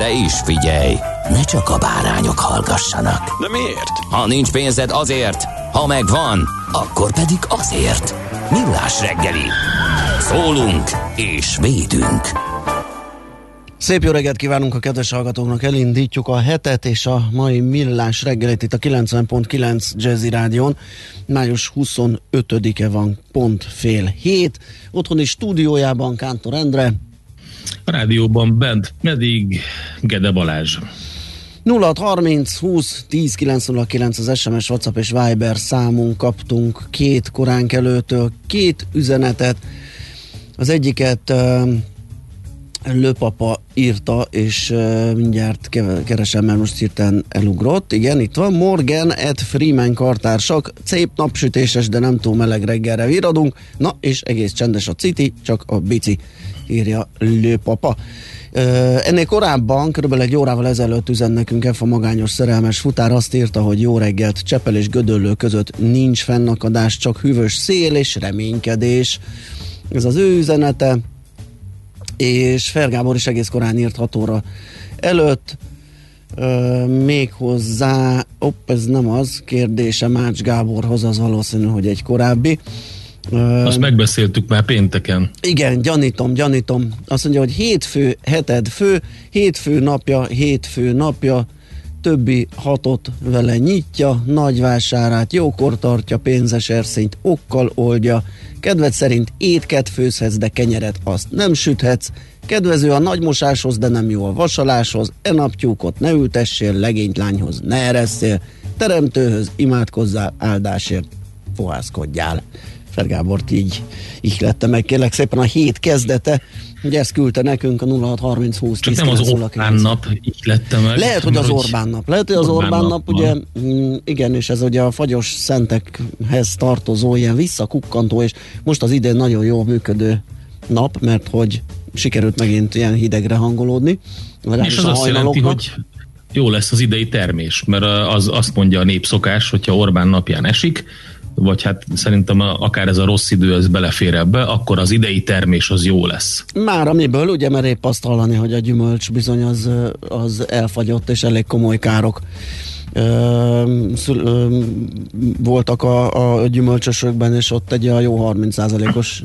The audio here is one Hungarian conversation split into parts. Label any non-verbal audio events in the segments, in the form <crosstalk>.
De is figyelj, ne csak a bárányok hallgassanak. De miért? Ha nincs pénzed azért, ha megvan, akkor pedig azért. Millás reggeli. Szólunk és védünk. Szép jó reggelt kívánunk a kedves hallgatóknak, elindítjuk a hetet és a mai millás reggelit itt a 90.9 Jazzy Rádion. Május 25-e van, pont fél hét. Otthoni stúdiójában Kántor Endre. A rádióban bent pedig Gede Balázs. 0630 20 10 909 az SMS, WhatsApp és Viber számunk kaptunk két koránk előttől két üzenetet. Az egyiket uh, Lőpapa írta, és mindjárt keresem, mert most hirtelen elugrott. Igen, itt van. Morgan et Freeman kartársak. Szép napsütéses, de nem túl meleg reggelre viradunk. Na, és egész csendes a citi, csak a bici, írja Lőpapa. Ennél korábban, körülbelül egy órával ezelőtt üzen nekünk F a magányos szerelmes futár azt írta, hogy jó reggelt, Csepel és Gödöllő között nincs fennakadás, csak hűvös szél és reménykedés. Ez az ő üzenete és Fergábor is egész korán írt 6 óra előtt, Uh, még hozzá, opp, ez nem az, kérdése Mács Gáborhoz, az valószínű, hogy egy korábbi. Azt megbeszéltük már pénteken. Igen, gyanítom, gyanítom. Azt mondja, hogy hétfő, heted fő, hétfő napja, hétfő napja, többi hatot vele nyitja, nagyvásárát jókor tartja, pénzes erszényt okkal oldja, kedved szerint étket főzhetsz, de kenyeret azt nem süthetsz, kedvező a nagymosáshoz, de nem jó a vasaláshoz, e naptyúkot ne ültessél, legényt lányhoz ne eresszél, teremtőhöz imádkozzál, áldásért fohászkodjál. Fergábort így ihlette meg, kérlek szépen a hét kezdete, Ugye ezt küldte nekünk a 0630 20 Csak nem az Orbán nap így lette meg. Lehet, hogy az Orbán nap. Lehet, hogy az Orbán, nap, ugye, mm, igen, és ez ugye a fagyos szentekhez tartozó, ilyen visszakukkantó, és most az idén nagyon jól működő nap, mert hogy sikerült megint ilyen hidegre hangolódni. És az azt jelenti, hogy jó lesz az idei termés, mert az azt mondja a népszokás, hogyha Orbán napján esik, vagy hát szerintem akár ez a rossz idő, ez belefér ebbe, akkor az idei termés az jó lesz. Már amiből, ugye, mert épp azt hallani, hogy a gyümölcs bizony az, az elfagyott, és elég komoly károk voltak a, a gyümölcsösökben, és ott egy a jó 30%-os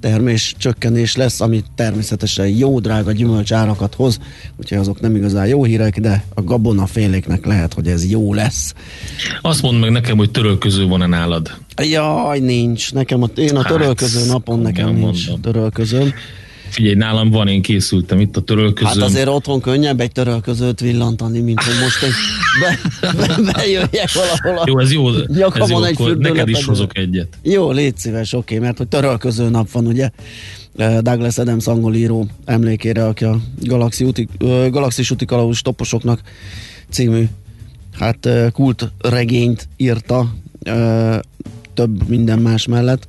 termés csökkenés lesz, ami természetesen jó, drága gyümölcs árakat hoz, úgyhogy azok nem igazán jó hírek, de a gabona féléknek lehet, hogy ez jó lesz. Azt mondd meg nekem, hogy törölköző van-e nálad? Jaj, nincs. Nekem a, én a hát, törölköző hát, napon nekem nincs mondom. törölközőm. Figyelj, nálam van, én készültem itt a törölközőm. Hát azért otthon könnyebb egy törölközőt villantani, mint hogy most egy <laughs> be, be, bejöjjek valahol. Jó, ez jó, ez jó egy akkor neked is hozok egyet. Jó, légy szíves, oké, okay, mert hogy törölköző nap van, ugye? Douglas Adams angol író emlékére, aki a Galaxy úti, Galaxis úti kalauz toposoknak című hát kult regényt írta több minden más mellett.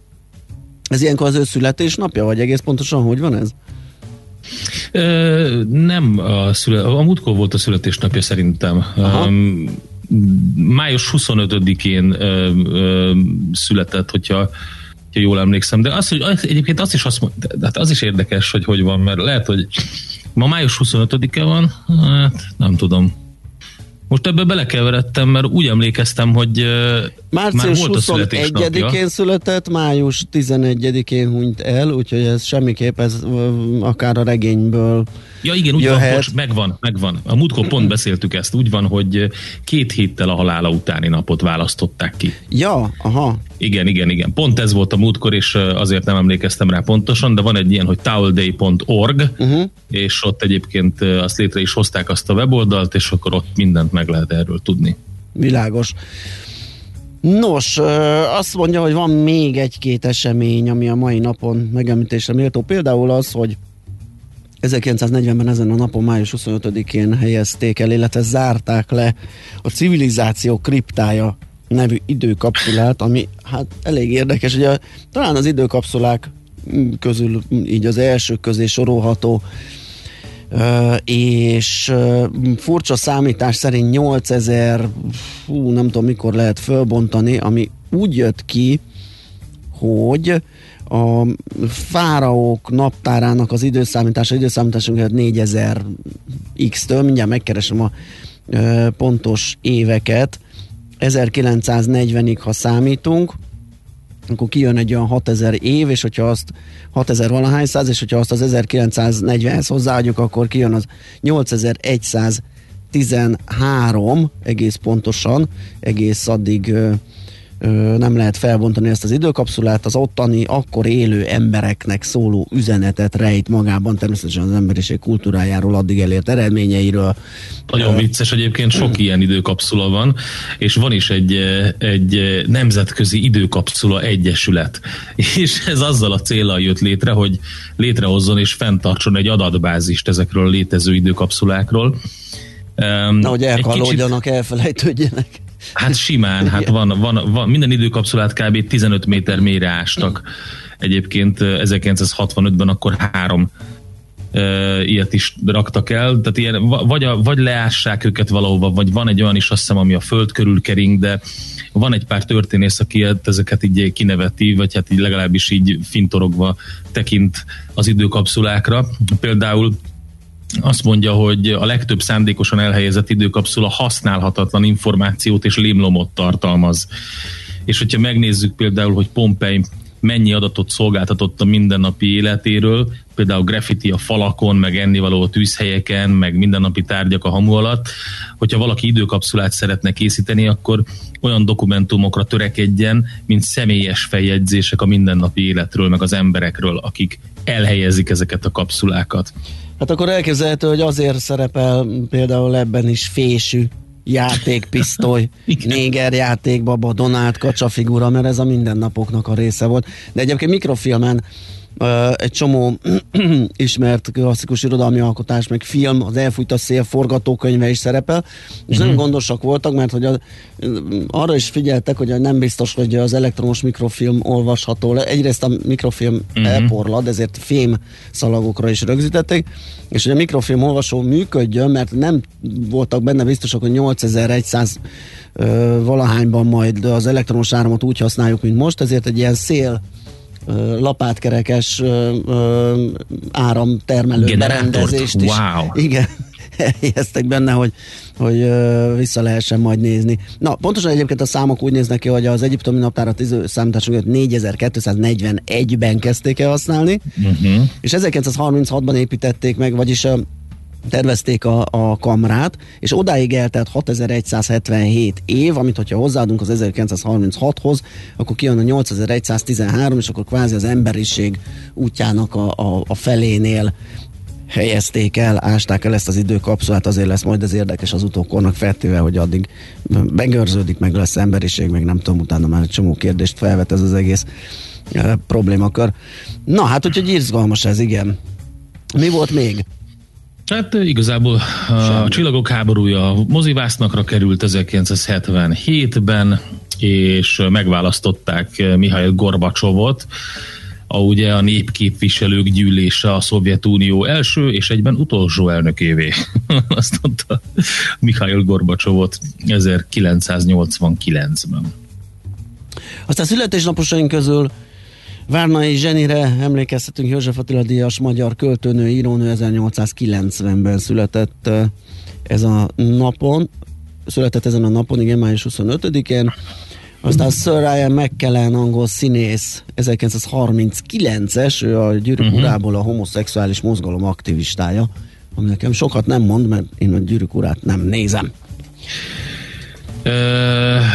Ez ilyenkor az ő születésnapja, vagy egész pontosan hogy van ez? Ö, nem a, szület, a múltkor volt a születésnapja szerintem. Aha. május 25-én ö, ö, született, hogyha, hogyha jól emlékszem, de az, hogy az, egyébként azt is azt hát az is érdekes, hogy hogy van, mert lehet, hogy ma május 25-e van, hát nem tudom most ebbe belekeveredtem, mert úgy emlékeztem, hogy... Március a 21-én születésnapja. született, május 11-én hunyt el, úgyhogy ez semmiképp ez akár a regényből Ja igen, úgy Jöhet. van, bocs, megvan, megvan. A múltkor pont beszéltük ezt, úgy van, hogy két héttel a halála utáni napot választották ki. Ja, aha. Igen, igen, igen. Pont ez volt a múltkor, és azért nem emlékeztem rá pontosan, de van egy ilyen, hogy towelday.org, uh-huh. és ott egyébként azt létre is hozták azt a weboldalt, és akkor ott mindent meg lehet erről tudni. Világos. Nos, azt mondja, hogy van még egy-két esemény, ami a mai napon megemlítésre méltó. Például az, hogy 1940-ben ezen a napon, május 25-én helyezték el, illetve zárták le a civilizáció kriptája nevű időkapszulát, ami hát elég érdekes, ugye talán az időkapszulák mm, közül így az elsők közé sorolható és furcsa számítás szerint 8000, hú, nem tudom mikor lehet fölbontani, ami úgy jött ki, hogy a fáraók naptárának az időszámítása, időszámításunk 4000 x-től, mindjárt megkeresem a pontos éveket, 1940-ig, ha számítunk, akkor kijön egy olyan 6000 év, és hogyha azt 6000 valahány száz, és hogyha azt az 1940-hez hozzáadjuk, akkor kijön az 8113 egész pontosan, egész addig nem lehet felbontani ezt az időkapszulát, az ottani akkor élő embereknek szóló üzenetet rejt magában, természetesen az emberiség kultúrájáról, addig elért eredményeiről. Nagyon vicces egyébként, sok ilyen időkapszula van, és van is egy, egy nemzetközi időkapszula egyesület. <laughs> És ez azzal a célral jött létre, hogy létrehozzon és fenntartson egy adatbázist ezekről a létező időkapszulákról. Em, Nehogy egy elkalódjanak, elfelejtődjenek. Hát simán, hát van, van, van, minden időkapszulát kb. 15 méter mélyre ástak. Egyébként eh, 1965-ben akkor három ilyet is raktak el, tehát ilyen, va- vagy, a, vagy leássák őket valahova, vagy van egy olyan is azt hiszem, ami a föld körül kering, de van egy pár történész, aki ezeket így kineveti, vagy hát így legalábbis így fintorogva tekint az időkapszulákra. Például azt mondja, hogy a legtöbb szándékosan elhelyezett időkapszula használhatatlan információt és lémlomot tartalmaz. És hogyha megnézzük például, hogy Pompei mennyi adatot szolgáltatott a mindennapi életéről, például graffiti a falakon, meg ennivaló a tűzhelyeken, meg mindennapi tárgyak a hamu alatt, hogyha valaki időkapszulát szeretne készíteni, akkor olyan dokumentumokra törekedjen, mint személyes feljegyzések a mindennapi életről, meg az emberekről, akik elhelyezik ezeket a kapszulákat. Hát akkor elképzelhető, hogy azért szerepel például ebben is fésű játékpisztoly, <laughs> néger játékbaba, Donát kacsa figura, mert ez a mindennapoknak a része volt. De egyébként mikrofilmen egy csomó <clears throat> ismert klasszikus irodalmi alkotás, meg film, az Elfújt a szél forgatókönyve is szerepel, és nagyon gondosak voltak, mert hogy a, arra is figyeltek, hogy nem biztos, hogy az elektromos mikrofilm olvasható le. Egyrészt a mikrofilm elporlad, ezért fém szalagokra is rögzítették, és hogy a mikrofilm olvasó működjön, mert nem voltak benne biztosak, hogy 8100 ö, valahányban majd az elektromos áramot úgy használjuk, mint most, ezért egy ilyen szél lapátkerekes áramtermelő Generátort? berendezést is. Wow. Igen, <laughs> helyeztek benne, hogy, hogy vissza lehessen majd nézni. Na, pontosan egyébként a számok úgy néznek ki, hogy az egyiptomi naptárat időszámításunkat 4241-ben kezdték el használni, Uh-huh. és 1936-ban építették meg, vagyis tervezték a, a kamrát, és odáig eltelt 6177 év, amit hogyha hozzáadunk az 1936-hoz, akkor kijön a 8113, és akkor kvázi az emberiség útjának a, a, a felénél helyezték el, ásták el ezt az időkapszulát, azért lesz majd ez érdekes az utókornak feltéve, hogy addig begörződik, meg lesz emberiség, meg nem tudom, utána már egy csomó kérdést felvet ez az egész e, problémakör. Na hát, úgyhogy izgalmas ez, igen. Mi volt még? Hát igazából a Csillagok háborúja mozivásznakra került 1977-ben, és megválasztották Mihail Gorbacsovot, a, ugye a népképviselők gyűlése a Szovjetunió első és egyben utolsó elnökévé. <laughs> Azt mondta Mihail Gorbacsovot 1989-ben. Aztán születésnaposaink közül Várnai Zsenire emlékeztetünk, József Attila Díjas magyar költőnő, írónő 1890-ben született ez a napon, született ezen a napon, igen, május 25-én. Aztán Sir Ryan McKellen, angol színész, 1939-es, ő a gyűrűk uh-huh. urából a homoszexuális mozgalom aktivistája, ami nekem sokat nem mond, mert én a gyűrűk urát nem nézem.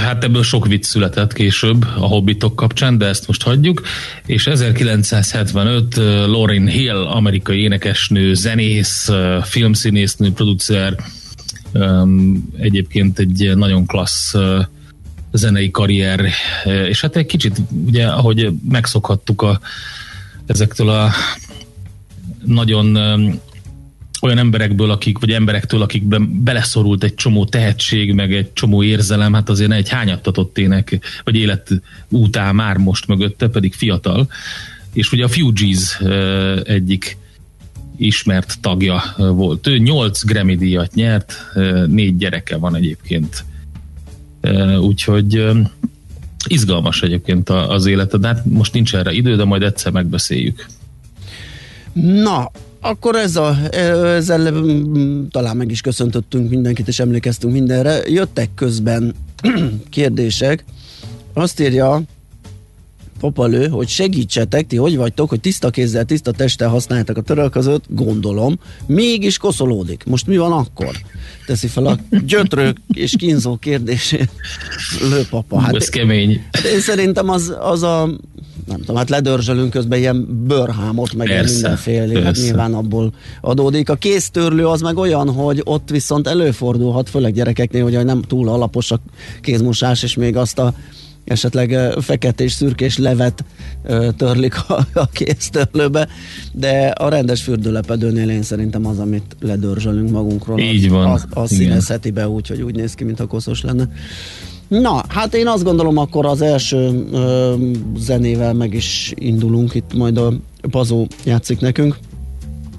Hát ebből sok vicc született később a Hobbitok kapcsán, de ezt most hagyjuk. És 1975 Lauryn Hill, amerikai énekesnő, zenész, filmszínésznő, producer, egyébként egy nagyon klassz zenei karrier, és hát egy kicsit, ugye, ahogy megszokhattuk a, ezektől a nagyon olyan emberekből, akik, vagy emberektől, akikben beleszorult egy csomó tehetség, meg egy csomó érzelem, hát azért egy hányattatott ének, vagy élet útá már most mögötte, pedig fiatal. És ugye a Fugees egyik ismert tagja volt. Ő nyolc Grammy díjat nyert, négy gyereke van egyébként. Úgyhogy izgalmas egyébként az élete, de hát most nincs erre idő, de majd egyszer megbeszéljük. Na, akkor ez a, ezzel mm, talán meg is köszöntöttünk mindenkit, és emlékeztünk mindenre. Jöttek közben <clears throat> kérdések. Azt írja Popalő, hogy segítsetek, ti hogy vagytok, hogy tiszta kézzel, tiszta testtel használjátok a törölközőt, gondolom, mégis koszolódik. Most mi van akkor? Teszi fel a gyötrők és kínzó kérdését lőpapa. Hát, Ez kemény. Hát én szerintem az, az a nem tudom, hát ledörzsölünk közben ilyen bőrhámot, meg persze, mindenféle, hát nyilván abból adódik. A kéztörlő az meg olyan, hogy ott viszont előfordulhat, főleg gyerekeknél, hogy nem túl alapos a kézmosás, és még azt a esetleg feketés, szürkés levet törlik a, a kéztörlőbe, de a rendes fürdőlepedőnél én szerintem az, amit ledörzsölünk magunkról, Így van. az, az, az színezheti be úgy, hogy úgy néz ki, mint a koszos lenne. Na, hát én azt gondolom, akkor az első ö, zenével meg is indulunk, itt majd a Pazó játszik nekünk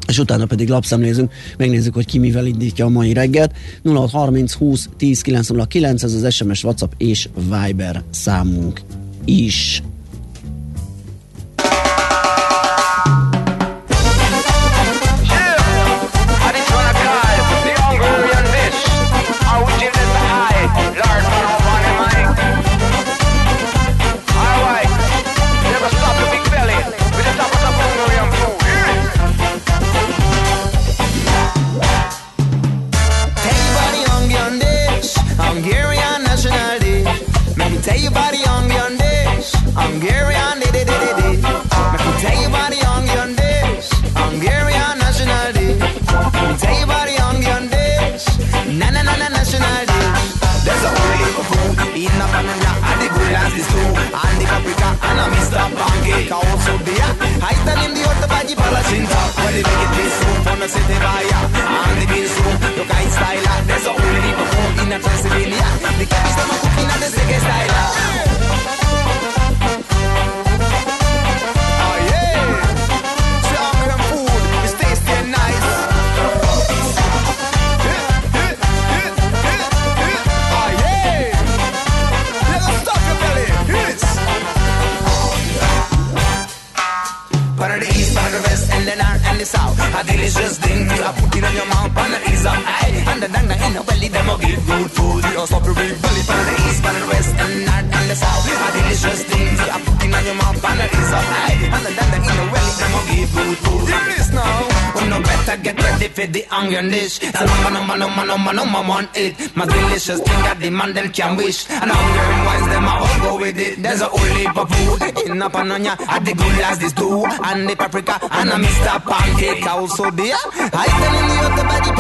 és utána pedig lapszemlézünk, megnézzük, hogy ki mivel indítja a mai reggelt. 0630 20 10 909, ez az SMS, WhatsApp és Viber számunk is. There's a whole heap of food Eating up on the rock And the good lands is too And the paprika And a Mr. Pancake Also beer high tell him the other body Para chinta When they make it this soup On the city buyer. And the bean soup Look at style There's a whole heap of food In a Transylvania. The cabbage them a cooking And the second style this out. A delicious thing you a put in your mouth and the ease of eye. And the dang dang in the belly, them will give good food. You stop your big belly from the east, from the west, and north and the south. A delicious thing you a put in your mouth and the ease of eye. And the dang dang in the belly, them will give good food. You miss now. Well, no better get ready for the onion dish. So no man, man, man, man, man, man, man, man, it. My delicious thing I demand them can wish. And hungry wise, them all go with it. There's a whole heap of food in a pananya. At the good as this too, and the paprika and a Mr. Pan. Cape Cow, so dear. I tell o you're de body.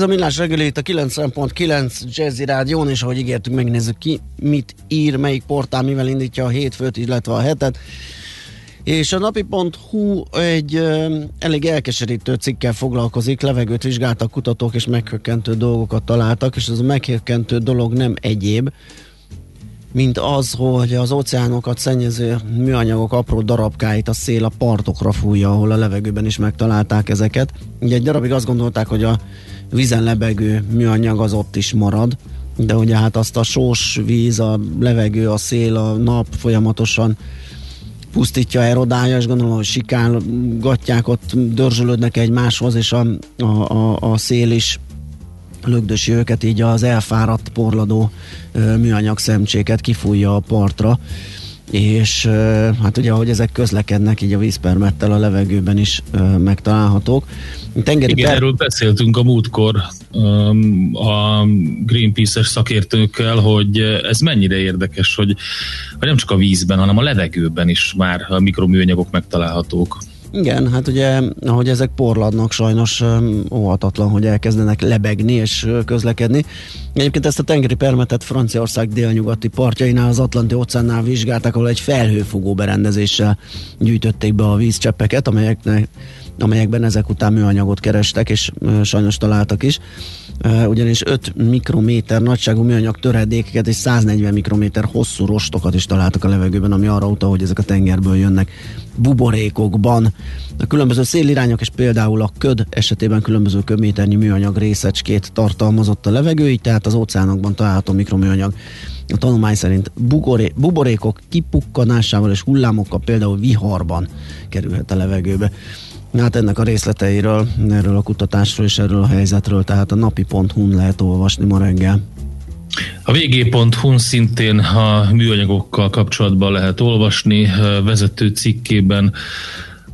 Ez a Millás reggeli itt a 90.9 Jazzy Rádión, és ahogy ígértük, megnézzük ki, mit ír, melyik portál, mivel indítja a hétfőt, illetve a hetet. És a napi.hu egy ö, elég elkeserítő cikkel foglalkozik, levegőt vizsgáltak kutatók, és meghökkentő dolgokat találtak, és ez a meghökkentő dolog nem egyéb, mint az, hogy az óceánokat szennyező műanyagok apró darabkáit a szél a partokra fújja, ahol a levegőben is megtalálták ezeket. Ugye egy darabig azt gondolták, hogy a vízen lebegő műanyag az ott is marad, de ugye hát azt a sós víz, a levegő, a szél, a nap folyamatosan pusztítja, erodálja, és gondolom, hogy sikálgatják, ott dörzsölődnek egymáshoz, és a, a, a, a szél is lögdösi őket, így az elfáradt porladó műanyag szemcséket kifújja a partra, és hát ugye ahogy ezek közlekednek, így a vízpermettel a levegőben is megtalálhatók. Tengeri Igen, per... erről beszéltünk a múltkor a Greenpeace-es szakértőkkel, hogy ez mennyire érdekes, hogy, hogy nem csak a vízben, hanem a levegőben is már a mikroműanyagok megtalálhatók. Igen, hát ugye, ahogy ezek porladnak, sajnos óhatatlan, hogy elkezdenek lebegni és közlekedni. Egyébként ezt a tengeri permetet Franciaország délnyugati partjainál, az Atlanti óceánnál vizsgálták, ahol egy felhőfogó berendezéssel gyűjtötték be a vízcseppeket, amelyeknek amelyekben ezek után műanyagot kerestek, és sajnos találtak is. Ugyanis 5 mikrométer nagyságú műanyag töredékeket és 140 mikrométer hosszú rostokat is találtak a levegőben, ami arra utal, hogy ezek a tengerből jönnek buborékokban. A különböző szélirányok és például a köd esetében különböző köbméternyi műanyag részecskét tartalmazott a levegő, így tehát az óceánokban található mikroműanyag a tanulmány szerint bugoré, buborékok kipukkanásával és hullámokkal például viharban kerülhet a levegőbe. Hát ennek a részleteiről, erről a kutatásról és erről a helyzetről, tehát a napi.hu-n lehet olvasni ma reggel. A vg.hu szintén a műanyagokkal kapcsolatban lehet olvasni. Vezető cikkében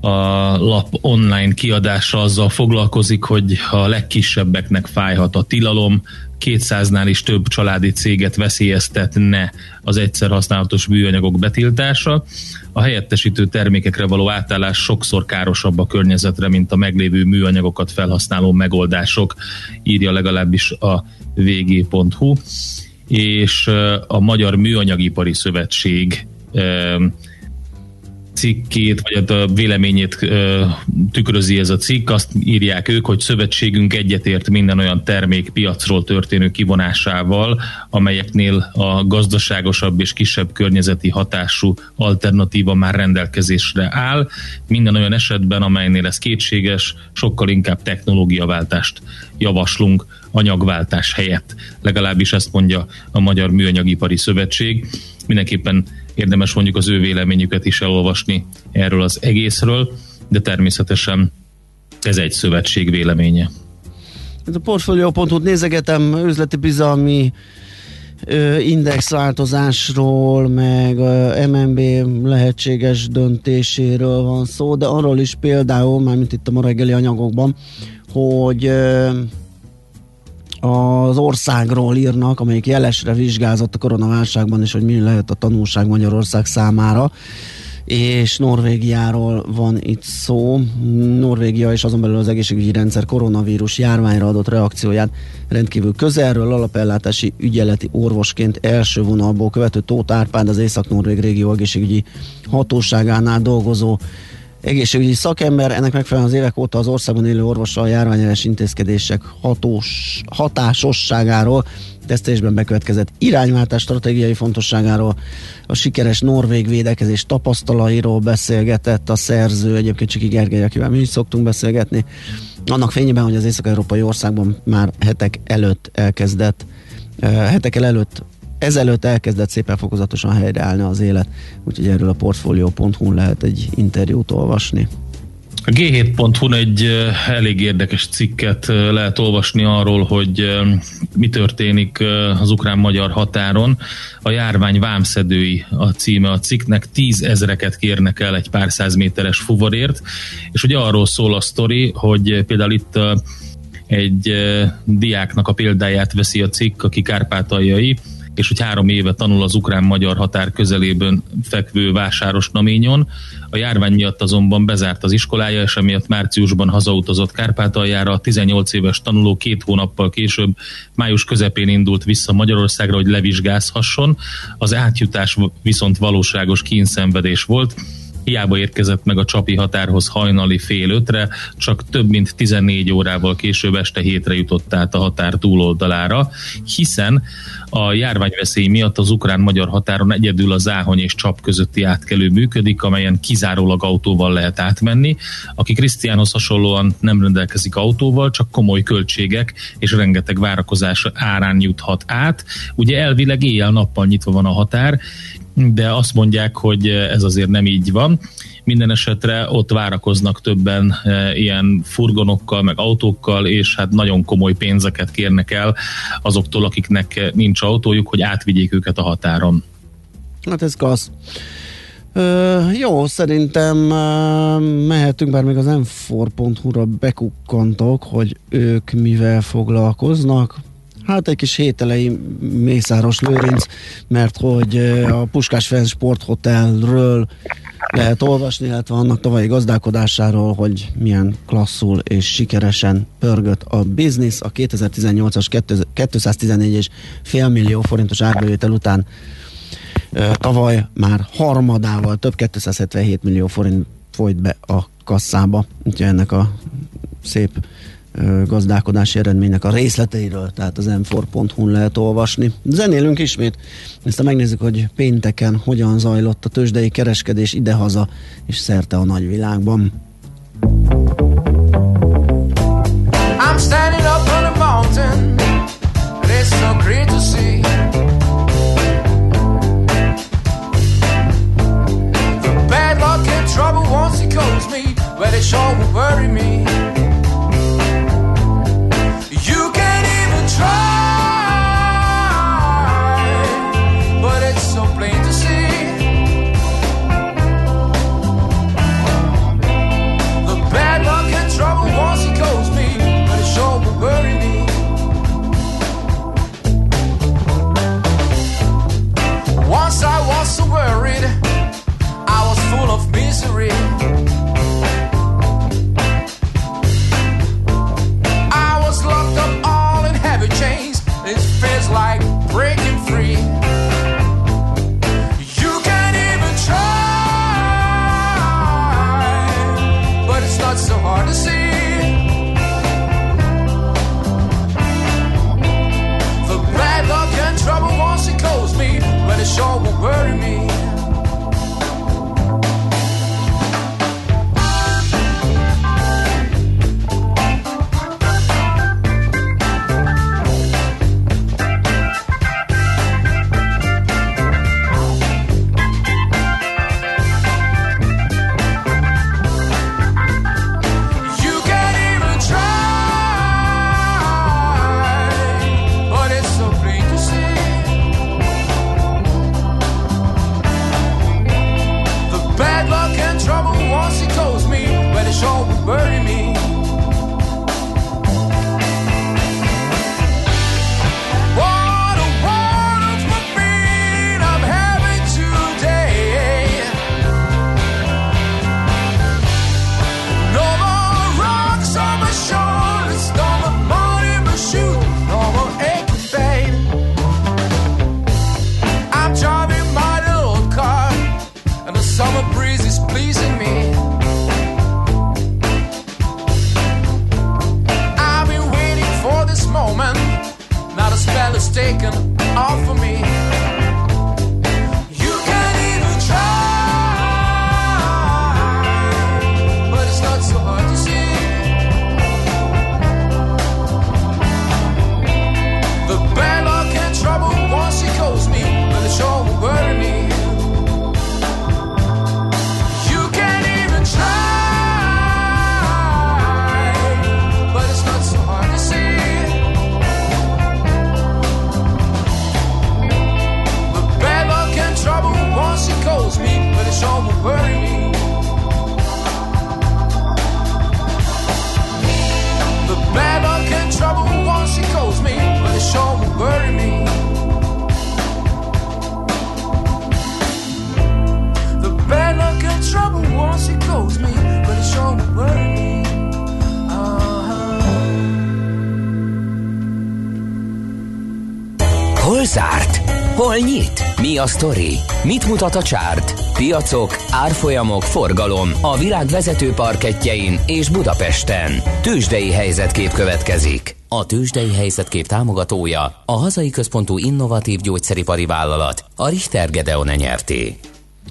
a lap online kiadása azzal foglalkozik, hogy a legkisebbeknek fájhat a tilalom, 200-nál is több családi céget veszélyeztetne az egyszer használatos műanyagok betiltása. A helyettesítő termékekre való átállás sokszor károsabb a környezetre, mint a meglévő műanyagokat felhasználó megoldások, írja legalábbis a vg.hu, és a Magyar Műanyagipari Szövetség cikkét, vagy a véleményét ö, tükrözi ez a cikk, azt írják ők, hogy szövetségünk egyetért minden olyan termék piacról történő kivonásával, amelyeknél a gazdaságosabb és kisebb környezeti hatású alternatíva már rendelkezésre áll. Minden olyan esetben, amelynél ez kétséges, sokkal inkább technológiaváltást javaslunk anyagváltás helyett. Legalábbis ezt mondja a Magyar Műanyagipari Szövetség. Mindenképpen érdemes mondjuk az ő véleményüket is elolvasni erről az egészről, de természetesen ez egy szövetség véleménye. A portfolio.hu nézegetem, üzleti bizalmi indexváltozásról, meg MNB lehetséges döntéséről van szó, de arról is például, mármint itt a ma reggeli anyagokban, hogy az országról írnak, amelyik jelesre vizsgázott a koronaválságban, és hogy mi lehet a tanulság Magyarország számára és Norvégiáról van itt szó. Norvégia és azon belül az egészségügyi rendszer koronavírus járványra adott reakcióját rendkívül közelről alapellátási ügyeleti orvosként első vonalból követő Tóth Árpád, az Észak-Norvég régió egészségügyi hatóságánál dolgozó egészségügyi szakember, ennek megfelelően az évek óta az országban élő orvossal a járványellenes intézkedések hatós, hatásosságáról, tesztelésben bekövetkezett irányváltás stratégiai fontosságáról, a sikeres norvég védekezés tapasztalairól beszélgetett a szerző, egyébként Csiki Gergely, akivel mi is szoktunk beszélgetni, annak fényében, hogy az észak-európai országban már hetek előtt elkezdett eh, hetekkel előtt ezelőtt elkezdett szépen fokozatosan helyreállni az élet, úgyhogy erről a portfolio.hu lehet egy interjút olvasni. A G7.hu egy elég érdekes cikket lehet olvasni arról, hogy mi történik az ukrán-magyar határon. A járvány vámszedői a címe a cikknek, tízezreket kérnek el egy pár száz méteres fuvarért, és ugye arról szól a sztori, hogy például itt egy diáknak a példáját veszi a cikk, aki kárpátaljai, és hogy három éve tanul az ukrán-magyar határ közelében fekvő vásáros Naményon. A járvány miatt azonban bezárt az iskolája, és emiatt márciusban hazautazott Kárpátaljára. A 18 éves tanuló két hónappal később, május közepén indult vissza Magyarországra, hogy levizsgázhasson. Az átjutás viszont valóságos kínszenvedés volt hiába érkezett meg a csapi határhoz hajnali fél ötre, csak több mint 14 órával később este hétre jutott át a határ túloldalára, hiszen a járványveszély miatt az ukrán-magyar határon egyedül a Záhony és Csap közötti átkelő működik, amelyen kizárólag autóval lehet átmenni. Aki Krisztiánhoz hasonlóan nem rendelkezik autóval, csak komoly költségek és rengeteg várakozás árán juthat át. Ugye elvileg éjjel-nappal nyitva van a határ, de azt mondják, hogy ez azért nem így van. Minden esetre ott várakoznak többen e, ilyen furgonokkal, meg autókkal, és hát nagyon komoly pénzeket kérnek el azoktól, akiknek nincs autójuk, hogy átvigyék őket a határon. Hát ez kasz. Ö, jó, szerintem ö, mehetünk, bár még az m4.hu-ra bekukkantok, hogy ők mivel foglalkoznak. Hát egy kis hételei Mészáros Lőrinc, mert hogy a Puskás Ferenc Sporthotelről lehet olvasni, illetve annak tavalyi gazdálkodásáról, hogy milyen klasszul és sikeresen pörgött a biznisz. A 2018-as 214 és fél millió forintos árbevétel után tavaly már harmadával több 277 millió forint folyt be a kasszába. Úgyhogy ennek a szép gazdálkodási eredménynek a részleteiről, tehát az m4.hu-n lehet olvasni. Zenélünk ismét, ezt megnézzük, hogy pénteken hogyan zajlott a tőzsdei kereskedés idehaza és szerte a nagyvilágban. I'm standing up on a mountain It's so great to see The bad luck and trouble once it goes me But it sure will worry me try, but it's so plain to see. The bad luck and trouble me, but it sure will me. Once I was so worried, I was full of misery. Hol zárt? Sztori? Mit mutat a csárt? Piacok, árfolyamok, forgalom a világ vezető parketjein és Budapesten. Tősdei helyzetkép következik. A Tősdei helyzetkép támogatója a hazai központú innovatív gyógyszeripari vállalat, a Richter Gedeon nyerté.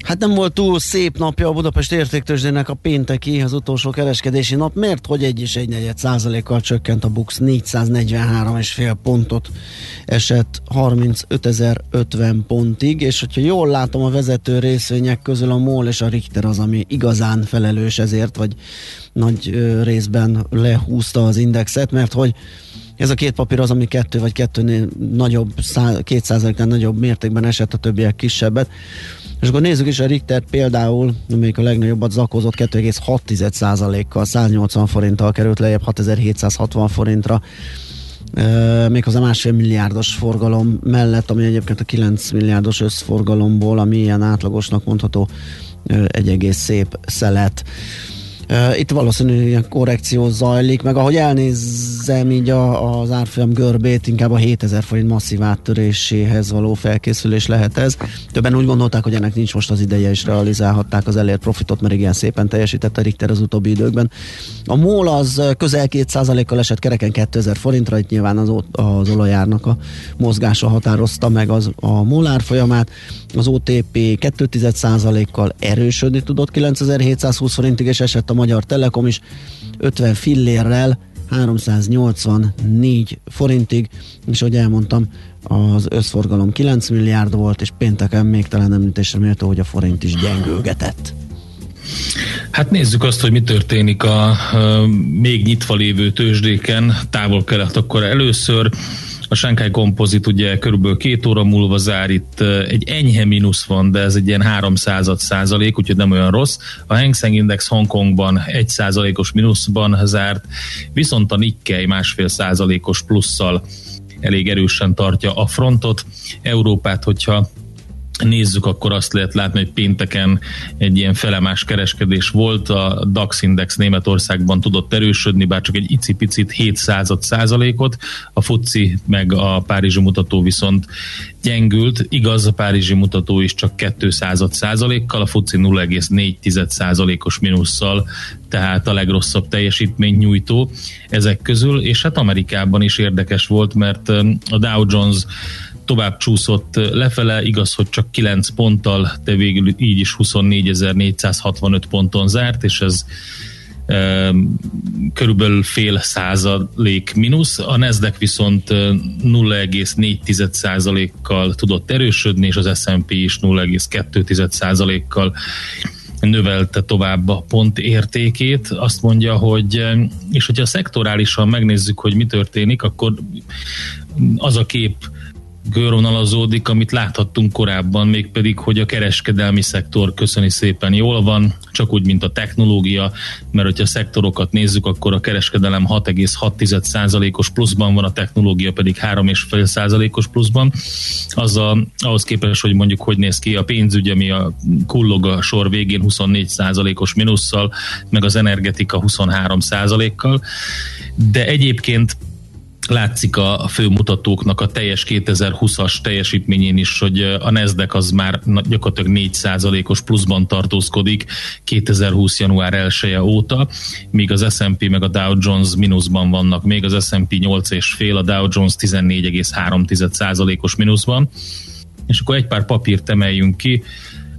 Hát nem volt túl szép napja a Budapest értéktőzsdének a pénteki, az utolsó kereskedési nap, mert hogy egy és egy negyed százalékkal csökkent a BUX 443 és fél pontot esett 35.050 pontig, és hogyha jól látom a vezető részvények közül a MOL és a Richter az, ami igazán felelős ezért, vagy nagy részben lehúzta az indexet, mert hogy ez a két papír az, ami kettő vagy kettőnél nagyobb, két százaléknál nagyobb mértékben esett, a többiek kisebbet. És akkor nézzük is a Richter például, amelyik a legnagyobbat zakozott 2,6%-kal, 180 forinttal került lejjebb 6760 forintra, méghozzá másfél milliárdos forgalom mellett, ami egyébként a 9 milliárdos összforgalomból, ami ilyen átlagosnak mondható, egy egész szép szelet. Itt valószínűleg ilyen korrekció zajlik, meg ahogy elnézem így a, az árfolyam görbét, inkább a 7000 forint masszív áttöréséhez való felkészülés lehet ez. Többen úgy gondolták, hogy ennek nincs most az ideje, és realizálhatták az elért profitot, mert igen szépen teljesített a Richter az utóbbi időkben. A MOL az közel 2%-kal esett kereken 2000 forintra, itt nyilván az, az olajárnak a mozgása határozta meg az, a MOL árfolyamát. Az OTP 2,1%-kal erősödni tudott 9720 forintig, és esett a Magyar Telekom is 50 fillérrel 384 forintig, és ahogy elmondtam, az összforgalom 9 milliárd volt, és pénteken még talán említésre méltó, hogy a forint is gyengülgetett. Hát nézzük azt, hogy mi történik a, a még nyitva lévő tőzsdéken, távol-kelet akkor először. A Shanghai Composite ugye körülbelül két óra múlva zár, itt egy enyhe mínusz van, de ez egy ilyen 300 százalék, úgyhogy nem olyan rossz. A Hang Seng Index Hongkongban egy százalékos mínuszban zárt, viszont a Nikkei másfél százalékos plusszal elég erősen tartja a frontot. Európát, hogyha nézzük, akkor azt lehet látni, hogy pénteken egy ilyen felemás kereskedés volt, a DAX Index Németországban tudott erősödni, bár csak egy icipicit 7 század százalékot, a FUCI meg a Párizsi mutató viszont gyengült, igaz, a Párizsi mutató is csak 2 század százalékkal, a FUCI 0,4 százalékos minusszal, tehát a legrosszabb teljesítmény nyújtó ezek közül, és hát Amerikában is érdekes volt, mert a Dow Jones tovább csúszott lefele, igaz, hogy csak 9 ponttal, de végül így is 24.465 ponton zárt, és ez körülbelül fél százalék mínusz, a Nasdaq viszont 0,4 százalékkal tudott erősödni, és az S&P is 0,2 százalékkal növelte tovább a pont értékét. Azt mondja, hogy és hogyha szektorálisan megnézzük, hogy mi történik, akkor az a kép körvonalazódik, amit láthattunk korábban, mégpedig, hogy a kereskedelmi szektor köszöni szépen jól van, csak úgy, mint a technológia, mert hogyha a szektorokat nézzük, akkor a kereskedelem 6,6%-os pluszban van, a technológia pedig 3,5%-os pluszban. Az a, ahhoz képest, hogy mondjuk hogy néz ki a pénzügy, ami a kullog a sor végén 24%-os minusszal, meg az energetika 23%-kal. De egyébként látszik a főmutatóknak a teljes 2020-as teljesítményén is, hogy a Nasdaq az már gyakorlatilag 4%-os pluszban tartózkodik 2020. január 1 -e óta, míg az S&P meg a Dow Jones mínuszban vannak, még az S&P 8,5, a Dow Jones 14,3%-os mínuszban. És akkor egy pár papírt emeljünk ki.